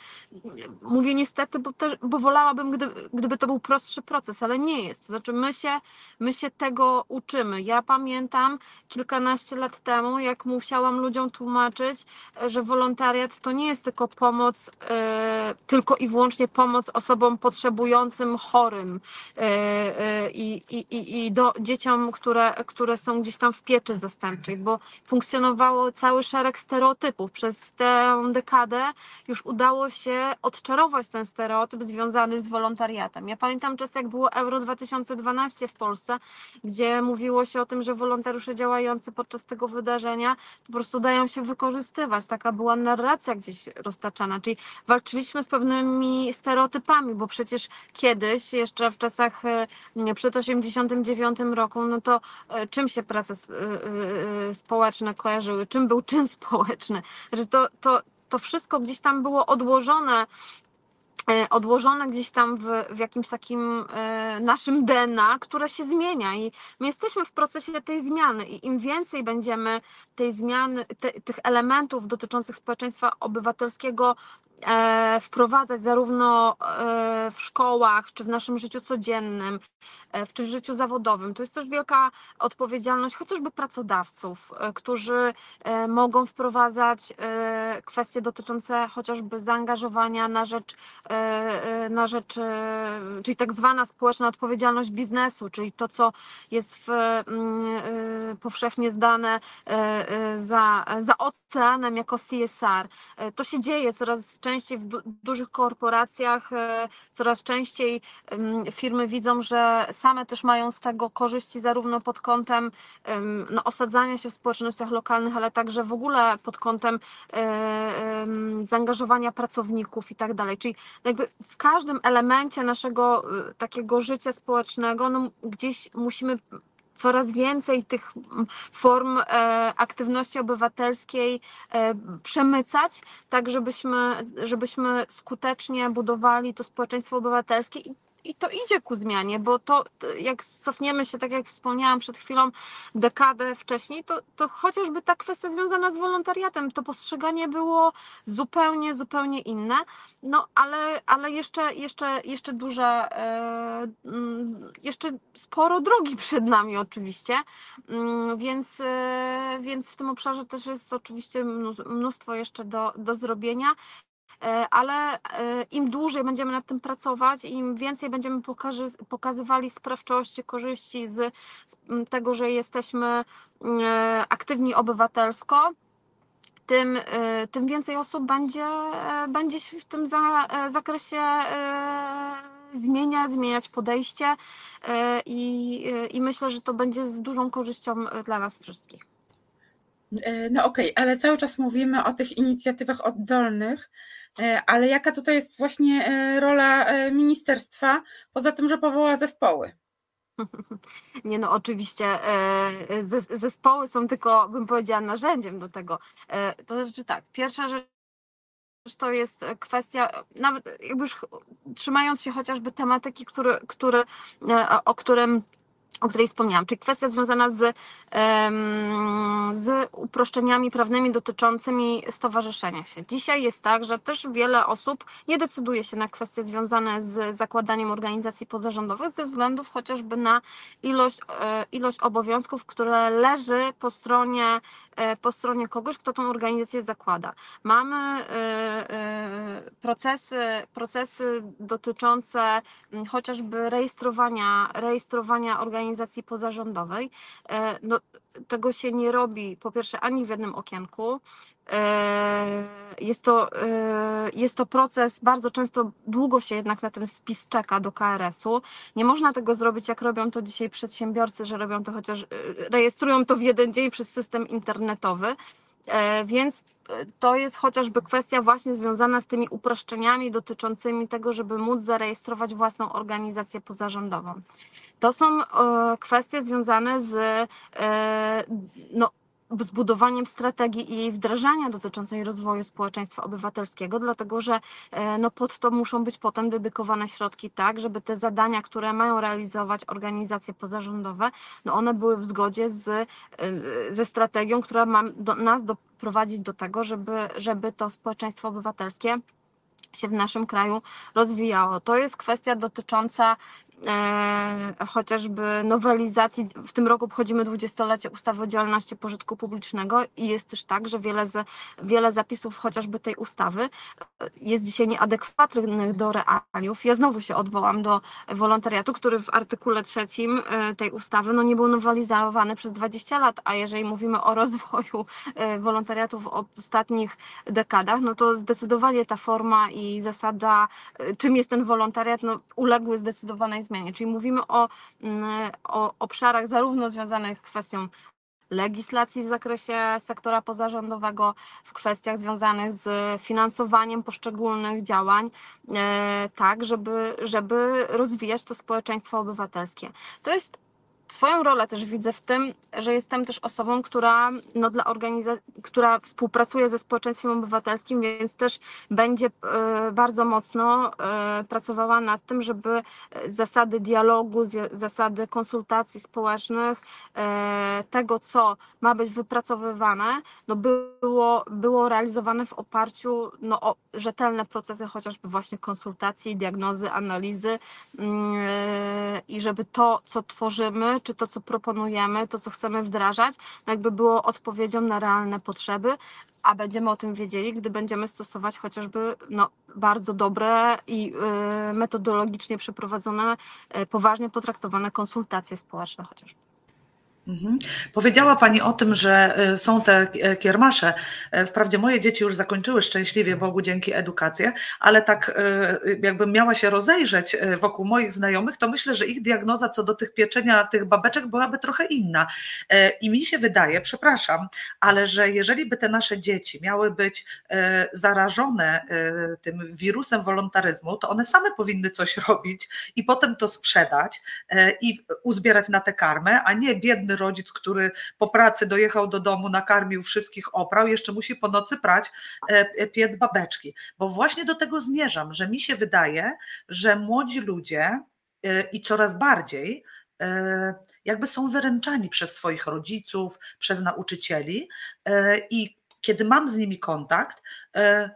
mówię niestety, bo, też, bo wolałabym, gdyby, gdyby to był prostszy proces, ale nie jest. To znaczy, my się, my się tego uczymy. Ja pamiętam kilkanaście lat temu, jak musiałam ludziom tłumaczyć, że wolontariat to nie jest tylko pomoc, yy, tylko i wyłącznie pomoc osobom potrzebującym, chorym yy, yy, i, i do dzieciom, które, które są gdzieś tam w pieczy zastępczej, bo funkcjonowało cały szereg stereotypów. Przez tę dekadę już udało się odczarować ten stereotyp związany z wolontariatem. Ja pamiętam czas, jak było Euro 2012 w Polsce, gdzie mówiło się o tym, że wolontariusze działający podczas tego wydarzenia po prostu dają się wykorzystywać. Taka była narracja gdzieś roztaczana, czyli walczyliśmy z pewnymi stereotypami, bo przecież kiedyś, jeszcze w czasach e, przed 89 roku, no to e, czym się praca społeczne kojarzyły, czym był czyn [LAUGHS] społeczny. Że to, to, to wszystko gdzieś tam było odłożone odłożone gdzieś tam w, w jakimś takim naszym DNA, które się zmienia i my jesteśmy w procesie tej zmiany i im więcej będziemy tej zmiany, te, tych elementów dotyczących społeczeństwa obywatelskiego wprowadzać zarówno e, w szkołach, czy w naszym życiu codziennym, e, czy w życiu zawodowym. To jest też wielka odpowiedzialność chociażby pracodawców, którzy mogą wprowadzać kwestie dotyczące chociażby zaangażowania na rzecz, na rzecz czyli tak zwana społeczna odpowiedzialność biznesu, czyli to, co jest w, mm, powszechnie zdane za, za oceanem jako CSR. To się dzieje coraz częściej częściej w du dużych korporacjach, e, coraz częściej firmy widzą, że same też mają z tego korzyści zarówno pod kątem no, osadzania się w społecznościach lokalnych, ale także w ogóle pod kątem e, zaangażowania pracowników i tak dalej. Czyli jakby w każdym elemencie naszego e, takiego życia społecznego no, gdzieś musimy coraz więcej tych mm, form e, aktywności obywatelskiej e, przemycać, tak żebyśmy, żebyśmy skutecznie budowali to społeczeństwo obywatelskie i i to idzie ku zmianie, bo to jak cofniemy się, tak jak wspomniałam przed chwilą, dekadę wcześniej, to, to chociażby ta kwestia związana z wolontariatem, to postrzeganie było zupełnie, zupełnie inne, no ale, ale jeszcze, jeszcze, jeszcze duże, e, mm, jeszcze sporo drogi [LAUGHS] przed nami oczywiście, mm, więc, e, więc w tym obszarze też jest oczywiście mnóstwo jeszcze do, do zrobienia. E, ale e, im dłużej będziemy nad tym pracować, im więcej będziemy pokazywali sprawczości, korzyści z, tego, że jesteśmy e, aktywni obywatelsko, tym, tym więcej osób będzie, będzie w tym za, zakresie zmieniać, zmieniać podejście i, i myślę, że to będzie z dużą korzyścią dla nas wszystkich. No okej, ale cały czas mówimy o tych inicjatywach oddolnych, ale jaka tutaj jest właśnie e, rola e, ministerstwa, poza tym, że powoła zespoły? [LAUGHS] Nie no, oczywiście e, zes- zespoły są tylko, bym powiedziała, narzędziem do tego. E, To znaczy tak, pierwsza rzecz to jest kwestia, nawet jakby już trzymając się chociażby tematyki, który, który, e, o którym o której wspomniałam, czyli kwestia związana z, z uproszczeniami prawnymi dotyczącymi stowarzyszenia się. Dzisiaj jest tak, że też wiele osób nie decyduje się na kwestie związane z zakładaniem organizacji pozarządowych ze względów chociażby na ilość, e, ilość obowiązków, które leży po stronie, e, po stronie kogoś, kto tą organizację zakłada. Mamy e, procesy, procesy dotyczące chociażby rejestrowania, rejestrowania organizacji pozarządowej. E, No, tego się nie robi po pierwsze ani w jednym okienku. E, Jest to, e, jest to proces, bardzo często długo się jednak na ten wpis czeka do KRS-u. Nie można tego zrobić, jak robią to dzisiaj przedsiębiorcy, że robią to chociaż, rejestrują to w jeden dzień przez system internetowy. Więc to jest chociażby kwestia właśnie związana z tymi uproszczeniami dotyczącymi tego, żeby móc zarejestrować własną organizację pozarządową. To są e, kwestie związane z e, no, zbudowaniem strategii i jej wdrażania dotyczącej rozwoju społeczeństwa obywatelskiego, dlatego że e, no, pod to muszą być potem dedykowane środki tak, żeby te zadania, które mają realizować organizacje pozarządowe, no one były w zgodzie z, ze strategią, która ma do, nas doprowadzić do tego, żeby, żeby to społeczeństwo obywatelskie się w naszym kraju rozwijało. To jest kwestia dotycząca e, chociażby nowelizacji. W tym roku obchodzimy dwudziestolecie ustawy o działalności pożytku publicznego i jest też tak, że wiele, z, wiele zapisów chociażby tej ustawy e, jest dzisiaj nieadekwatnych do realiów. Ja znowu się odwołam do wolontariatu, który w artykule trzecim e, tej ustawy no, nie był nowelizowany przez 20 lat, a jeżeli mówimy o rozwoju wolontariatu w ostatnich dekadach, no to zdecydowanie ta forma i zasada, czym jest ten wolontariat, no, uległy zdecydowanej zmianie. Czyli mówimy o, mm, o obszarach zarówno związanych z kwestią legislacji w zakresie sektora pozarządowego, w kwestiach związanych z finansowaniem poszczególnych działań, e, tak, żeby, żeby rozwijać to społeczeństwo obywatelskie. To jest swoją rolę też widzę w tym, że jestem też osobą, która, no, dla organiza- która współpracuje ze społeczeństwem obywatelskim, więc też będzie e, bardzo mocno e, pracowała nad tym, żeby e, zasady dialogu, zasady konsultacji społecznych, tego, co ma być wypracowywane, no, było, było realizowane w oparciu no, o rzetelne procesy, chociażby właśnie konsultacji, diagnozy, analizy mm, i żeby to, co tworzymy, czy to, co proponujemy, to, co chcemy wdrażać, no jakby było odpowiedzią na realne potrzeby, a będziemy o tym wiedzieli, gdy będziemy stosować chociażby no, bardzo dobre i y, metodologicznie przeprowadzone, y, poważnie potraktowane konsultacje społeczne chociażby. Mhm. Powiedziała Pani o tym, że y, są te e, kiermasze. E, Wprawdzie moje dzieci już zakończyły szczęśliwie Bogu dzięki edukację, ale tak e, jakbym miała się rozejrzeć wokół moich znajomych, to myślę, że ich diagnoza co do tych pieczenia tych babeczek byłaby trochę inna. I mi się wydaje, przepraszam, ale że jeżeli by te nasze dzieci miały być zarażone tym wirusem wolontaryzmu, to one same powinny coś robić i potem to sprzedać i uzbierać na tę karmę, a nie biedny rodzic, który po pracy dojechał do domu, nakarmił wszystkich, oprał, jeszcze musi po nocy prać e, piec babeczki. Bo właśnie do tego zmierzam, że mi się wydaje, że młodzi ludzie e, i coraz bardziej e, jakby są wyręczani przez swoich rodziców, przez nauczycieli e, i kiedy mam z nimi kontakt, e,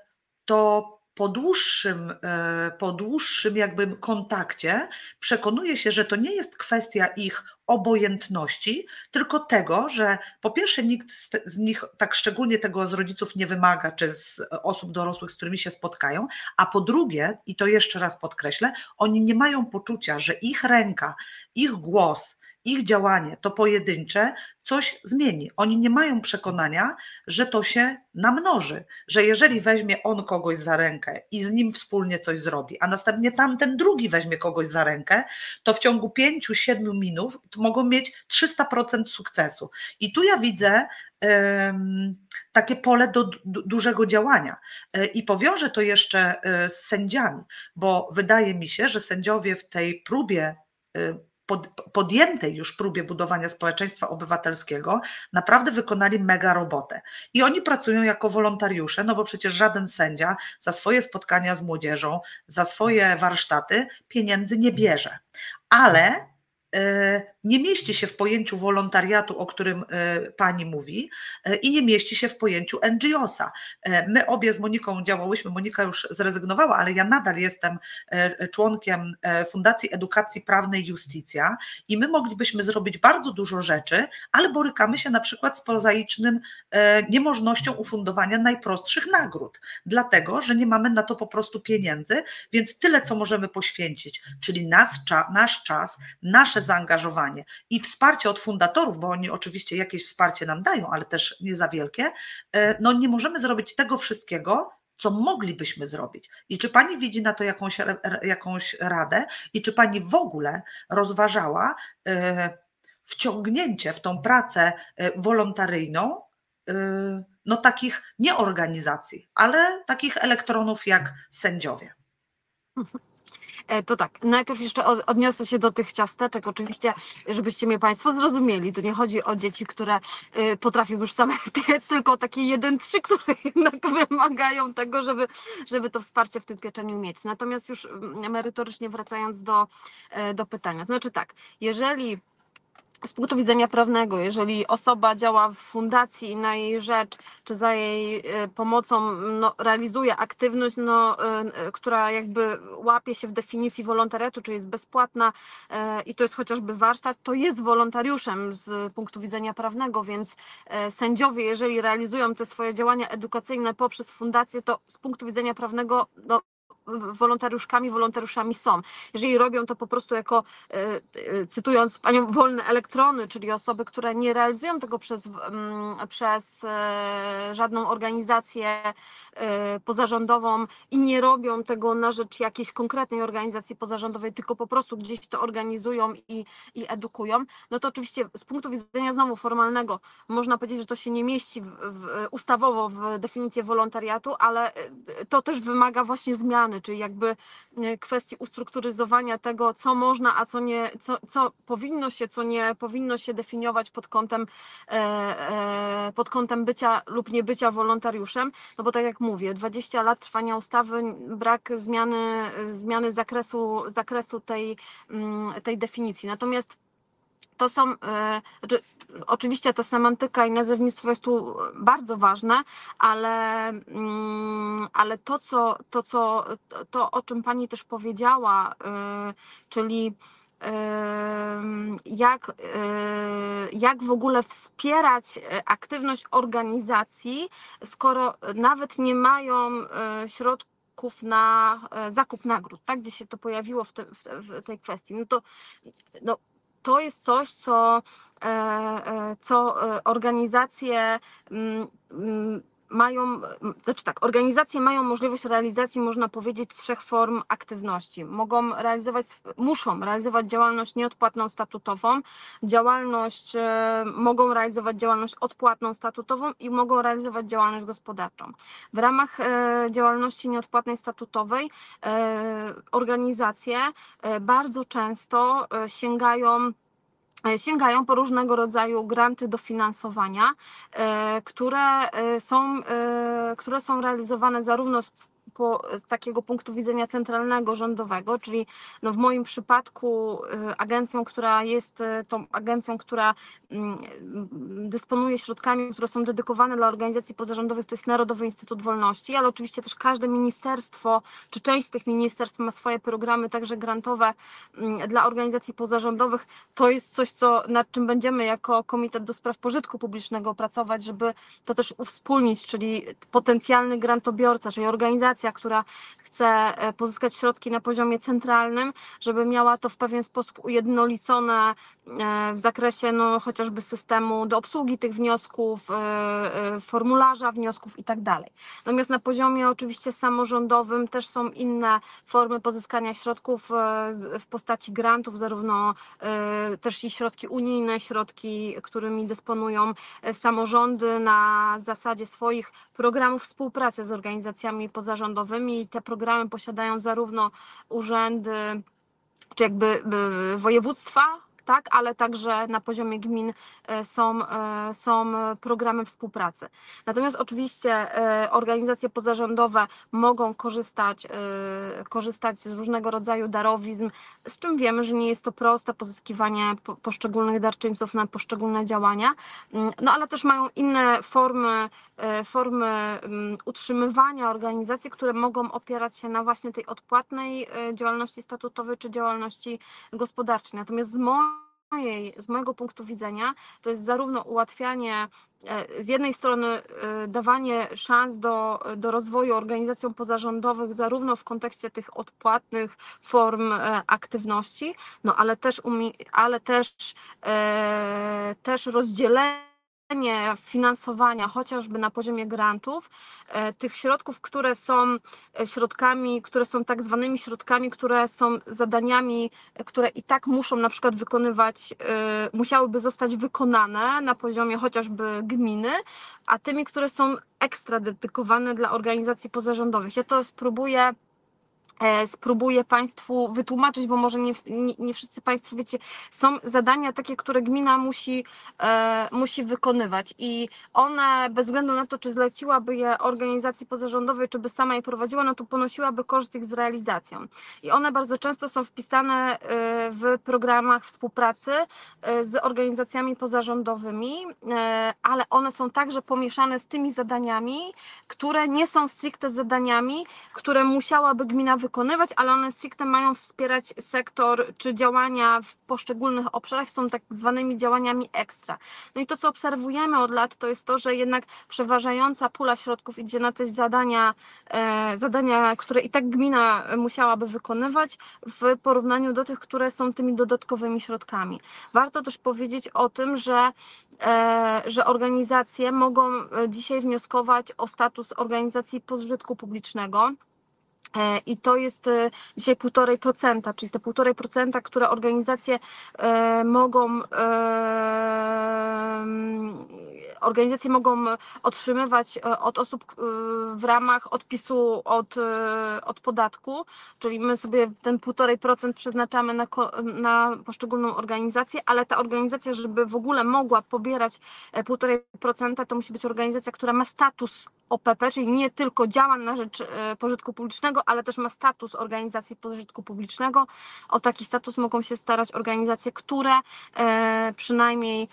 to po dłuższym, e, po dłuższym jakby kontakcie przekonuję się, że to nie jest kwestia ich obojętności, tylko tego, że po pierwsze nikt z, z nich tak szczególnie tego z rodziców nie wymaga, czy z osób dorosłych, z którymi się spotkają, a po drugie, i to jeszcze raz podkreślę, oni nie mają poczucia, że ich ręka, ich głos, ich działanie, to pojedyncze, coś zmieni. Oni nie mają przekonania, że to się namnoży, że jeżeli weźmie on kogoś za rękę i z nim wspólnie coś zrobi, a następnie tamten drugi weźmie kogoś za rękę, to w ciągu 5-7 minut mogą mieć 300% sukcesu. I tu ja widzę em, takie pole do du- dużego działania. E, I powiążę to jeszcze e, z sędziami, bo wydaje mi się, że sędziowie w tej próbie e, pod, podjętej już próbie budowania społeczeństwa obywatelskiego naprawdę wykonali mega robotę. I oni pracują jako wolontariusze, no bo przecież żaden sędzia za swoje spotkania z młodzieżą, za swoje warsztaty pieniędzy nie bierze. Ale e, nie mieści się w pojęciu wolontariatu, o którym e, pani mówi, e, i nie mieści się w pojęciu NGO-sa. E, My obie z Moniką działałyśmy, Monika już zrezygnowała, ale ja nadal jestem członkiem Fundacji Edukacji Prawnej Justicja i my moglibyśmy zrobić bardzo dużo rzeczy, ale borykamy się na przykład z prozaicznym niemożnością ufundowania najprostszych nagród, dlatego że nie mamy na to po prostu pieniędzy, więc tyle, co możemy poświęcić, czyli nas, nasz czas, nasze zaangażowanie i wsparcie od fundatorów, bo oni oczywiście jakieś wsparcie nam dają, ale też nie za wielkie, e, no nie możemy zrobić tego wszystkiego, co moglibyśmy zrobić. I czy pani widzi na to jakąś, jakąś radę? I czy pani w ogóle rozważała e, wciągnięcie w tą pracę e, wolontaryjną no takich nie organizacji, ale takich elektronów jak sędziowie? E, To tak, najpierw jeszcze od- odniosę się do tych ciasteczek. Oczywiście, żebyście mnie Państwo zrozumieli, to nie chodzi o dzieci, które y, potrafią już same piec, tylko o takie jeden, trzy, które jednak wymagają tego, żeby, żeby to wsparcie w tym pieczeniu mieć. Natomiast już mm, merytorycznie wracając do, e, do pytania. Znaczy tak, jeżeli z punktu widzenia prawnego, jeżeli osoba działa w fundacji i na jej rzecz, czy za jej e, pomocą no, realizuje aktywność, no, e, e, która jakby łapie się w definicji wolontariatu, czy jest bezpłatna i to jest chociażby warsztat, to jest wolontariuszem z punktu widzenia prawnego, więc sędziowie, jeżeli realizują te swoje działania edukacyjne poprzez fundację, to z punktu widzenia prawnego no, wolontariuszkami, wolontariuszami są. Jeżeli robią to po prostu jako, e, e, cytując panią, wolne elektrony, czyli osoby, które nie realizują tego przez, przez e, żadną organizację pozarządową i nie robią tego na rzecz jakiejś konkretnej organizacji pozarządowej, tylko po prostu gdzieś to organizują i, i edukują, no to oczywiście z punktu widzenia znowu formalnego można powiedzieć, że to się nie mieści w, w, ustawowo w definicję wolontariatu, ale to też wymaga właśnie zmiany, czyli jakby e, kwestii ustrukturyzowania tego, co można, a co nie, co, co powinno się, co nie powinno się definiować pod kątem, e, e, pod kątem bycia lub nie bycia wolontariuszem, no bo tak jak mówię, 20 lat trwania ustawy, brak zmiany, zmiany zakresu, zakresu tej, mm, tej definicji. Natomiast to są, e, znaczy, oczywiście ta semantyka i nazewnictwo jest tu bardzo ważne, ale, mm, ale to, co, to, co, to, o czym Pani też powiedziała, e, czyli em, jak, e, jak w ogóle wspierać e, aktywność organizacji, skoro nawet nie mają e, środków na e, zakup nagród, tak, gdzie się to pojawiło w, te, w tej kwestii. No to no, to jest coś, co, e, e, co e, organizacje mm, mm, mają, znaczy tak, organizacje mają możliwość realizacji, można powiedzieć, trzech form aktywności. Mogą realizować, muszą realizować działalność nieodpłatną statutową, działalność, e, mogą realizować działalność odpłatną statutową i mogą realizować działalność gospodarczą. W ramach e, działalności nieodpłatnej statutowej e, organizacje bardzo często sięgają sięgają po różnego rodzaju granty dofinansowania, e, które e, są, e, które są realizowane zarówno z, po, z takiego punktu widzenia centralnego, rządowego, czyli no w moim przypadku e, agencją, która jest e, tą agencją, która mm, dysponuje środkami, które są dedykowane dla organizacji pozarządowych, to jest Narodowy Instytut Wolności, ale oczywiście też każde ministerstwo, czy część z tych ministerstw ma swoje programy, także grantowe mm, dla organizacji pozarządowych. To jest coś, co, nad czym będziemy jako Komitet do Spraw Pożytku Publicznego pracować, żeby to też uwspólnić, czyli potencjalny grantobiorca, czyli organizacja, która chce e, pozyskać środki na poziomie centralnym, żeby miała to w pewien sposób ujednolicone e, w zakresie no, chociażby systemu do obsługi tych wniosków, e, formularza wniosków i tak. Natomiast na poziomie oczywiście samorządowym też są inne formy pozyskania środków w postaci grantów, zarówno też i środki unijne, środki, którymi dysponują samorządy na zasadzie swoich programów współpracy z organizacjami pozarządowymi i te programy posiadają zarówno urzędy, czy jakby y, województwa, tak, ale także na poziomie gmin e, są, e, są programy współpracy. Natomiast oczywiście e, organizacje pozarządowe mogą korzystać, korzystać z różnego rodzaju darowizn, z czym wiemy, że nie jest to proste pozyskiwanie po- poszczególnych darczyńców na poszczególne działania, Mm, no ale też mają inne formy, formy mm, utrzymywania organizacji, które mogą opierać się na właśnie tej odpłatnej działalności statutowej czy działalności gospodarczej. Natomiast z mojej, z mojego punktu widzenia to jest zarówno ułatwianie e, z jednej strony e, dawanie szans do, do rozwoju organizacjom pozarządowych, zarówno w kontekście tych odpłatnych form e, aktywności, no ale też, ale też, też rozdzielenie finansowania, chociażby na poziomie grantów, e, tych środków, które są e, środkami, które są tak zwanymi środkami, które są zadaniami, e, które i tak muszą na przykład wykonywać, musiałyby zostać wykonane na poziomie chociażby gminy, a tymi, które są ekstra dedykowane dla organizacji pozarządowych. Ja to spróbuję spróbuję Państwu wytłumaczyć, bo może nie, nie, nie wszyscy Państwo wiecie, są zadania takie, które gmina musi, e, musi wykonywać i one bez względu na to, czy zleciłaby je organizacji pozarządowej, czy by sama je prowadziła, no to ponosiłaby koszt ich z realizacją. I one bardzo często są wpisane e, w programach współpracy e, z organizacjami pozarządowymi, e, ale one są także pomieszane z tymi zadaniami, które nie są stricte zadaniami, które musiałaby gmina wykonywać, ale one stricte mają wspierać sektor czy działania w poszczególnych obszarach, są tak zwanymi działaniami ekstra. No i to, co obserwujemy od lat, to jest to, że jednak przeważająca pula środków idzie na te zadania, e, zadania, które i tak gmina musiałaby wykonywać w porównaniu do tych, które są tymi dodatkowymi środkami. Warto też powiedzieć o tym, że e, że organizacje mogą e, dzisiaj wnioskować o status organizacji pożytku publicznego. E, I to jest e, dzisiaj 1,5%, czyli te 1,5%, które organizacje e, mogą, e, organizacje mogą otrzymywać od osób w ramach odpisu od, od podatku, czyli my sobie ten 1,5% przeznaczamy na, na poszczególną organizację, ale ta organizacja, żeby w ogóle mogła pobierać e, 1,5%, to musi być organizacja, która ma status OPP, czyli nie tylko działa na rzecz pożytku publicznego, ale też ma status organizacji pożytku publicznego. O taki status mogą się starać organizacje, które e, przynajmniej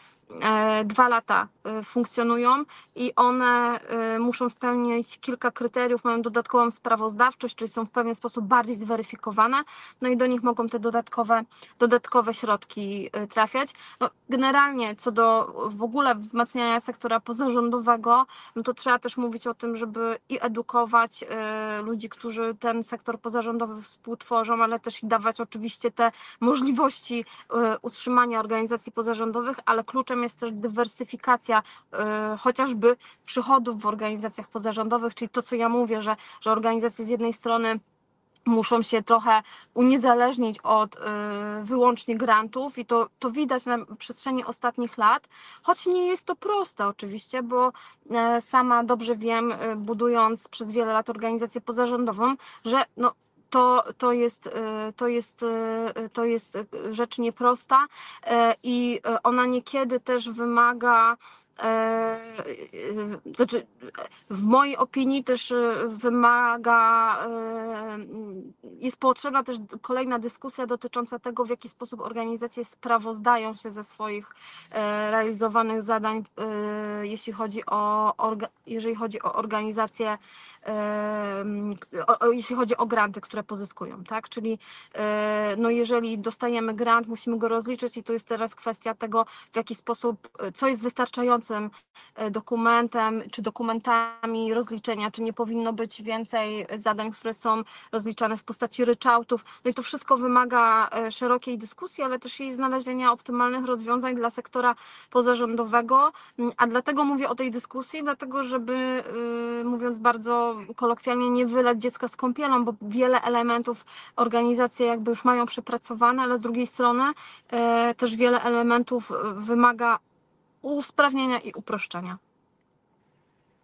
dwa lata e, funkcjonują i one e, muszą spełnić kilka kryteriów, mają dodatkową sprawozdawczość, czyli są w pewien sposób bardziej zweryfikowane, no i do nich mogą te dodatkowe, dodatkowe środki e, trafiać. No, generalnie co do w ogóle wzmacniania sektora pozarządowego, no to trzeba też mówić o tym, żeby i edukować e, ludzi, którzy ten sektor pozarządowy współtworzą, ale też i dawać oczywiście te możliwości e, utrzymania organizacji pozarządowych, ale kluczem jest też dywersyfikacja e, chociażby przychodów w organizacjach pozarządowych, czyli to, co ja mówię, że, że organizacje z jednej strony muszą się trochę uniezależnić od y, wyłącznie grantów i to, to widać na przestrzeni ostatnich lat, choć nie jest to proste oczywiście, bo e, sama dobrze wiem, y, budując przez wiele lat organizację pozarządową, że no, to, to, jest, y, to, jest, y, to jest y, rzecz nieprosta e, i e, ona niekiedy też wymaga e, e, znaczy w mojej opinii też e, wymaga, e, jest potrzebna też kolejna dyskusja dotycząca tego, w jaki sposób organizacje sprawozdają się ze swoich e, realizowanych zadań, e, jeśli chodzi o, jeżeli chodzi o organizacje, e, jeśli chodzi o granty, które pozyskują, tak? Czyli e, no jeżeli dostajemy grant, musimy go rozliczyć i to jest teraz kwestia tego, w jaki sposób, co jest wystarczające wiążącym e, dokumentem czy dokumentami rozliczenia, czy nie powinno być więcej zadań, które są rozliczane w postaci ryczałtów. No i to wszystko wymaga e, szerokiej dyskusji, ale też i znalezienia optymalnych rozwiązań dla sektora pozarządowego. A dlatego mówię o tej dyskusji, dlatego żeby, y, kolokwialnie, nie wylać dziecka z kąpielą, bo wiele elementów organizacje jakby już mają przepracowane, ale z drugiej strony e, też wiele elementów e, wymaga usprawnienia i uproszczenia.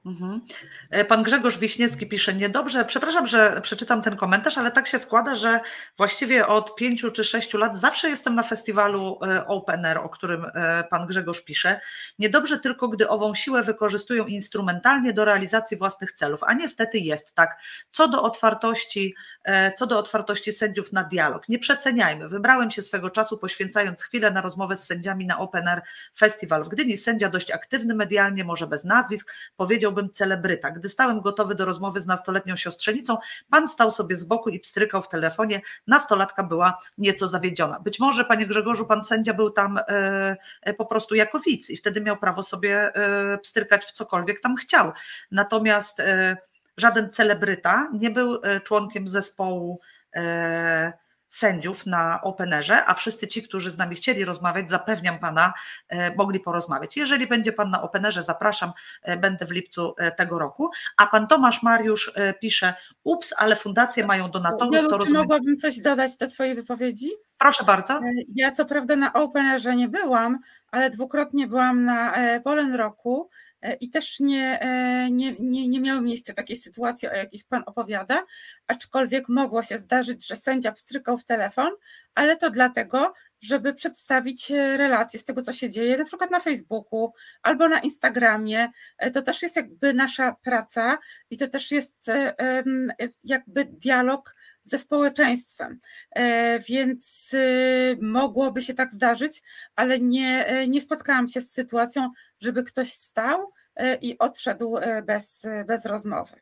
Mhm. E, Pan Grzegorz Wiśniewski pisze, niedobrze, przepraszam, że przeczytam ten komentarz, ale tak się składa, że właściwie od pięciu czy sześciu lat zawsze jestem na festiwalu e, Open Air, o którym e, Pan Grzegorz pisze. Niedobrze tylko, gdy ową siłę wykorzystują instrumentalnie do realizacji własnych celów, a niestety jest tak. Co do otwartości, co do otwartości sędziów na dialog, nie przeceniajmy. Wybrałem się swego czasu poświęcając chwilę na rozmowę z sędziami na Open Air Festival. W Gdyni sędzia dość aktywny medialnie, może bez nazwisk, powiedział powiedziałbym celebryta. Gdy stałem gotowy do rozmowy z nastoletnią siostrzenicą, pan stał sobie z boku i pstrykał w telefonie. Nastolatka była nieco zawiedziona. Być może, panie Grzegorzu, pan sędzia był tam e, po prostu jako widz i wtedy miał prawo sobie e, pstrykać w cokolwiek tam chciał. Natomiast e, żaden celebryta nie był członkiem zespołu sędziów na Openerze, a wszyscy ci, którzy z nami chcieli rozmawiać, zapewniam Pana, mogli porozmawiać. Jeżeli będzie Pan na Openerze, zapraszam, będę w lipcu tego roku. A Pan Tomasz Mariusz pisze, ups, ale fundacje mają donatorów. Wielu, to czy mogłabym coś dodać do Twojej wypowiedzi? Proszę bardzo. Ja co prawda na Openerze nie byłam, ale dwukrotnie byłam na Polen Roku i też nie, nie, nie, nie miały miejsca takiej sytuacji, o jakich Pan opowiada, aczkolwiek mogło się zdarzyć, że sędzia pstrykał w telefon, ale to dlatego, żeby przedstawić relacje z tego, co się dzieje, na przykład na Facebooku albo na Instagramie. To też jest jakby nasza praca i to też jest jakby dialog ze społeczeństwem. Więc mogłoby się tak zdarzyć, ale nie, nie spotkałam się z sytuacją, żeby ktoś stał i odszedł bez, bez rozmowy.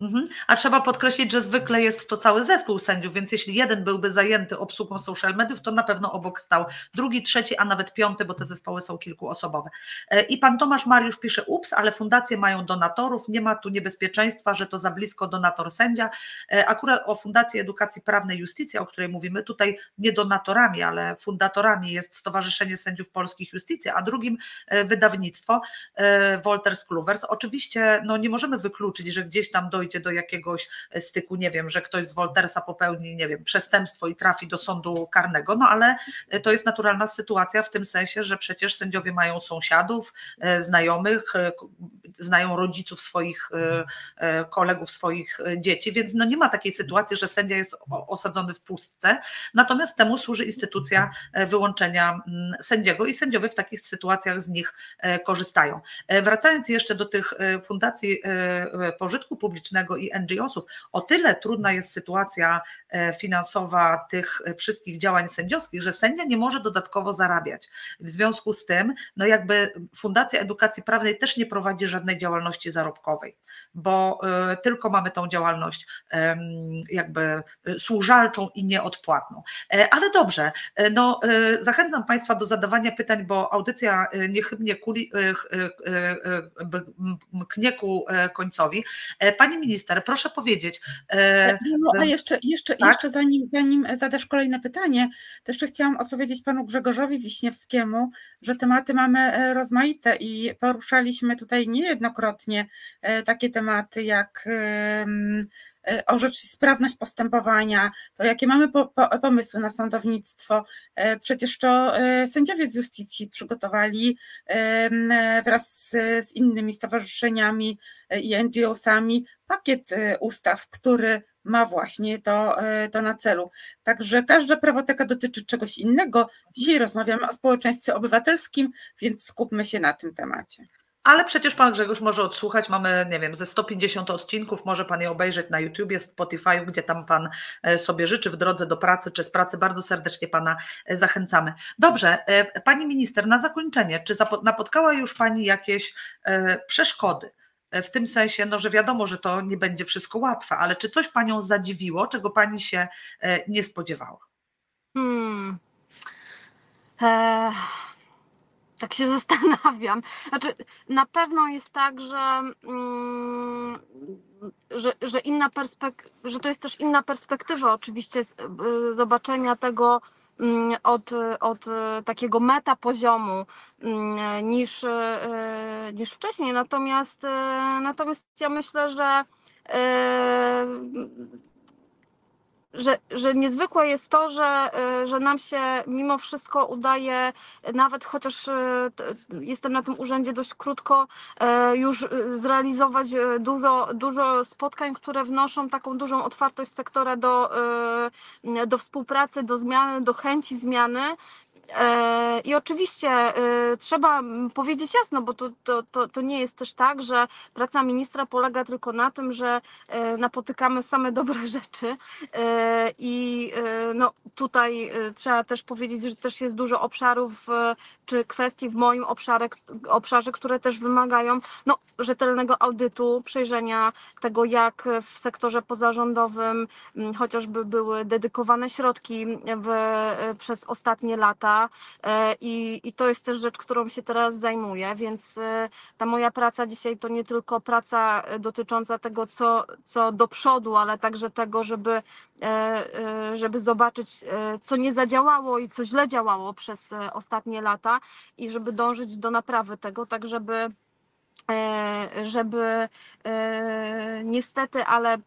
Mhm. A trzeba podkreślić, że zwykle jest to cały zespół sędziów, więc jeśli jeden byłby zajęty obsługą social mediów, to na pewno obok stał drugi, trzeci, a nawet piąty, bo te zespoły są kilkuosobowe. I pan Tomasz Mariusz pisze, ups, ale fundacje mają donatorów, nie ma tu niebezpieczeństwa, że to za blisko donator sędzia. Akurat o Fundacji Edukacji Prawnej Justicja, o której mówimy, tutaj nie donatorami, ale fundatorami jest Stowarzyszenie Sędziów Polskich Justicja, a drugim wydawnictwo Wolters Kluwers. Oczywiście no, nie możemy wykluczyć, że gdzieś tam dojdzie dojdzie do jakiegoś styku, nie wiem, że ktoś z Woltersa popełni, nie wiem, przestępstwo i trafi do sądu karnego, no ale to jest naturalna sytuacja w tym sensie, że przecież sędziowie mają sąsiadów, znajomych, znają rodziców swoich kolegów, swoich dzieci, więc no nie ma takiej sytuacji, że sędzia jest osadzony w pustce, natomiast temu służy instytucja wyłączenia sędziego i sędziowie w takich sytuacjach z nich korzystają. Wracając jeszcze do tych fundacji pożytku publicznego, i NGO-sów. O tyle trudna jest sytuacja finansowa tych wszystkich działań sędziowskich, że sędzia nie może dodatkowo zarabiać. W związku z tym, no jakby Fundacja Edukacji Prawnej też nie prowadzi żadnej działalności zarobkowej, bo tylko mamy tą działalność jakby służalczą i nieodpłatną. Ale dobrze, no zachęcam Państwa do zadawania pytań, bo audycja niechybnie kuli, knie ku końcowi. Pani minister, proszę powiedzieć. No, a jeszcze, jeszcze, tak? jeszcze zanim, zanim zadasz kolejne pytanie, to jeszcze chciałam odpowiedzieć panu Grzegorzowi Wiśniewskiemu, że tematy mamy rozmaite i poruszaliśmy tutaj niejednokrotnie takie tematy jak orzecz sprawność postępowania, to jakie mamy po, po, pomysły na sądownictwo. Przecież to sędziowie z justicji przygotowali wraz z, z innymi stowarzyszeniami i NGO-sami pakiet ustaw, który ma właśnie to, to na celu. Także każda prawoteka dotyczy czegoś innego. Dzisiaj rozmawiamy o społeczeństwie obywatelskim, więc skupmy się na tym temacie. Ale przecież pan Grzegorz może odsłuchać, mamy, nie wiem, ze 150 odcinków, może pan je obejrzeć na YouTubie, Spotify, gdzie tam pan sobie życzy w drodze do pracy czy z pracy. Bardzo serdecznie pana zachęcamy. Dobrze, pani minister, na zakończenie, czy napotkała już pani jakieś przeszkody? W tym sensie, no, że wiadomo, że to nie będzie wszystko łatwe, ale czy coś panią zadziwiło, czego pani się nie spodziewała? Hmm. Eee tak się [LAUGHS] zastanawiam. Znaczy, na pewno jest tak, że, mm, że, że inna perspek- że to jest też inna perspektywa oczywiście y, zobaczenia tego mm, od, od takiego meta poziomu mm, niż, y, niż wcześniej. Natomiast, y, natomiast ja myślę, że że, że niezwykłe jest to, że, y, że nam się mimo wszystko udaje, nawet chociaż y, jestem na tym urzędzie dość krótko, y, już zrealizować dużo, dużo spotkań, które wnoszą taką dużą otwartość sektora do, do współpracy, do zmiany, do chęci zmiany. E, I oczywiście e, trzeba powiedzieć jasno, bo to, to, to, to nie jest też tak, że praca ministra polega tylko na tym, że e, napotykamy same [LAUGHS] dobre rzeczy. I no, tutaj trzeba też powiedzieć, że też jest dużo obszarów czy kwestii w moim obszarze, obszarze które też wymagają no, rzetelnego audytu, przejrzenia tego, jak w sektorze pozarządowym chociażby były dedykowane środki w, przez ostatnie lata. E, I, I to jest też rzecz, którą się teraz zajmuję, więc e, ta moja praca dzisiaj to nie tylko praca e, dotycząca tego, co, co do przodu, ale także tego, żeby, żeby zobaczyć, co nie zadziałało i co źle działało przez ostatnie lata i żeby dążyć do naprawy tego, tak żeby żeby e, niestety, ale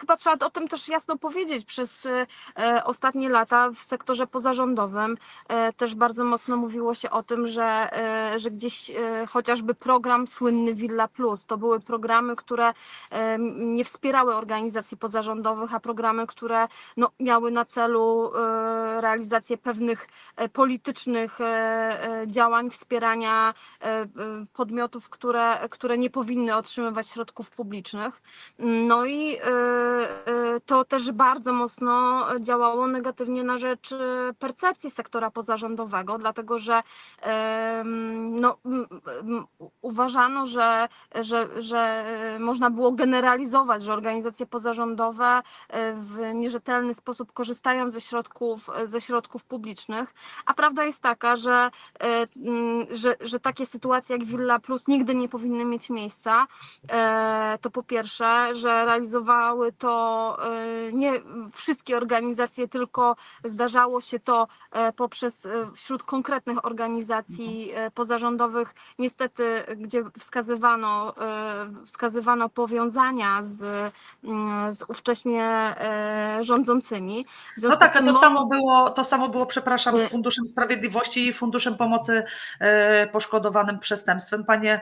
chyba trzeba o tym też jasno powiedzieć, przez e, ostatnie lata w sektorze pozarządowym e, też bardzo mocno mówiło się o tym, że, e, że gdzieś e, chociażby program słynny Villa Plus to były programy, które e, nie wspierały organizacji pozarządowych, a programy, które no, miały na celu e, realizację pewnych e, politycznych e, e, działań, wspierania e, e, podmiotów, które, które nie powinny otrzymywać środków publicznych. No i e, e, to też bardzo mocno działało negatywnie na rzecz e, percepcji sektora pozarządowego, dlatego że no, uważano, że, że, że można było generalizować, że organizacje pozarządowe w nierzetelny sposób korzystają ze środków, ze środków publicznych, a prawda jest taka, że, że, że takie sytuacje jak Villa Plus nigdy nie powinny mieć miejsca. E, To po pierwsze, że realizowały to e, nie wszystkie organizacje, tylko zdarzało się to e, poprzez wśród konkretnych organizacji pozarządowych, niestety, gdzie wskazywano, wskazywano powiązania z, mm, z ówcześnie rządzącymi. No tak, a to moim- samo było, to samo było, przepraszam, z Nie. Funduszem Sprawiedliwości i Funduszem Pomocy poszkodowanym przestępstwem. Panie,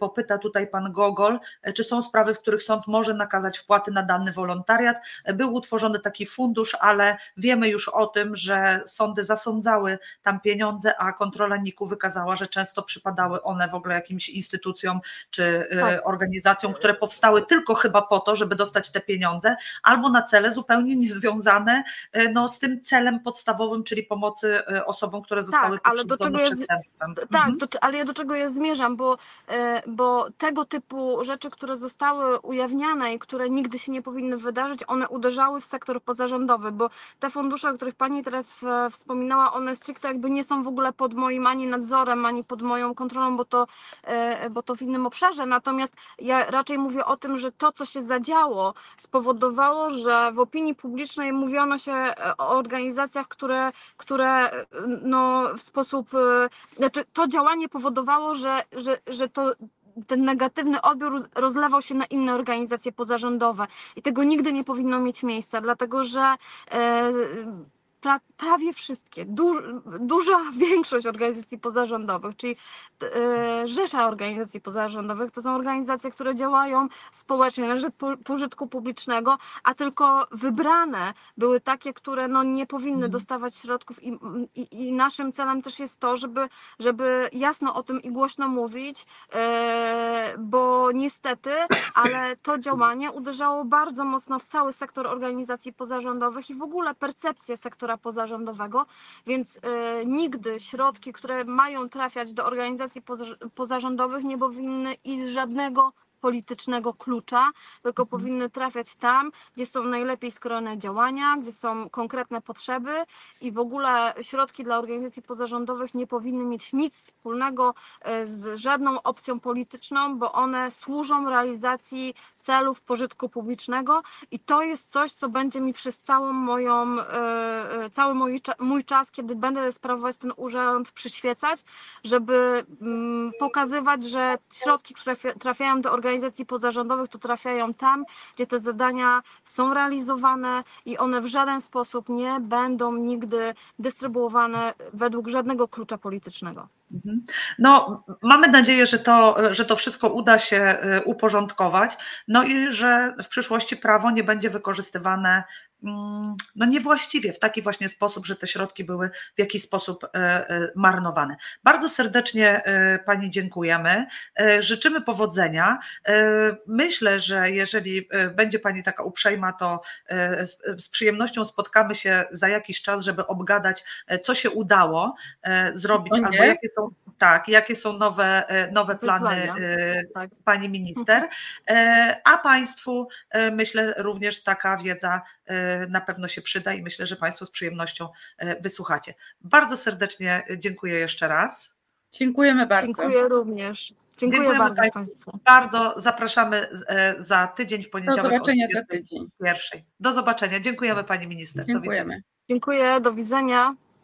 bo pyta tutaj pan Gogol, e, czy są sprawy, w których sąd może nakazać wpłaty na dany wolontariat? E, Był utworzony taki fundusz, ale wiemy już o tym, że sądy zasądzały tam pieniądze, a kontrola NIK-u wykazała, że często przypadały one w ogóle jakimś instytucjom czy e, Tak. organizacjom, które powstały tylko chyba po to, żeby dostać te pieniądze, albo na cele zupełnie niezwiązane e, no, z tym celem podstawowym, czyli pomocy e, osobom, które zostały ale do pokrzywdzone czego jest- przestępstwem. Tak, Mhm. do, ale ja do czego ja zmierzam, bo, e, bo tego typu rzeczy, które zostały ujawniane i które nigdy się nie powinny wydarzyć, one uderzały w sektor pozarządowy, bo te fundusze, o których Pani teraz w, wspominała, one stricte jakby nie są w ogóle pod moim ani nadzorem, ani pod moją kontrolą, bo to, e, bo to w innym obszarze. Natomiast ja raczej mówię o tym, że to, co się zadziało, spowodowało, że w opinii publicznej mówiono się e, o organizacjach, które, które e, no, w sposób e, znaczy to działanie powodowało, że, że, że to ten negatywny odbiór rozlewał się na inne organizacje pozarządowe i tego nigdy nie powinno mieć miejsca, dlatego że e, pra, prawie wszystkie, du, duża [LAUGHS] większość organizacji pozarządowych, czyli e, rzesza organizacji pozarządowych, to są organizacje, które działają społecznie na rzecz po- pożytku publicznego, a tylko wybrane były takie, które no, nie powinny Mhm. dostawać środków i, i, i naszym celem też jest to, żeby, żeby jasno o tym i głośno mówić, e, bo niestety, ale to działanie uderzało bardzo mocno w cały sektor organizacji pozarządowych i w ogóle percepcję sektora pozarządowego, więc e, nigdy środki, które mają trafiać do organizacji poza- pozarządowych nie powinny iść z żadnego politycznego klucza, tylko Mhm. powinny trafiać tam, gdzie są najlepiej skrojone działania, gdzie są konkretne potrzeby i w ogóle środki dla organizacji pozarządowych nie powinny mieć nic wspólnego e, z żadną opcją polityczną, bo one służą realizacji celów pożytku publicznego i to jest coś, co będzie mi przez całą moją, e, e, cały mój, mój czas, kiedy będę sprawować ten urząd, przyświecać, żeby mm, pokazywać, że środki, które trafia- trafiają do organizacji pozarządowych, to trafiają tam, gdzie te zadania są realizowane i one w żaden sposób nie będą nigdy dystrybuowane według żadnego klucza politycznego. Mhm. No, mamy nadzieję, że to, że to wszystko uda się y, uporządkować, no i że w przyszłości prawo nie będzie wykorzystywane no niewłaściwie, w taki właśnie sposób, że te środki były w jakiś sposób e, e, marnowane. Bardzo serdecznie e, Pani dziękujemy. Życzymy powodzenia. Myślę, że jeżeli będzie Pani taka uprzejma, to z, przyjemnością spotkamy się za jakiś czas, żeby obgadać, co się udało zrobić, albo jakie są, tak, jakie są nowe, nowe plany Tak. pani minister. [LAUGHS] A Państwu myślę również taka wiedza na pewno się przyda i myślę, że Państwo z przyjemnością e, wysłuchacie. Bardzo serdecznie dziękuję jeszcze raz. Dziękujemy bardzo. Dziękuję również. Dziękuję Dziękujemy bardzo Państwu. Państwu. Bardzo zapraszamy e, za tydzień w Do poniedziałek. zobaczenia o za tydzień. 21. Do zobaczenia. Dziękujemy Pani Minister. Do. Dziękujemy. Dziękuję, do widzenia.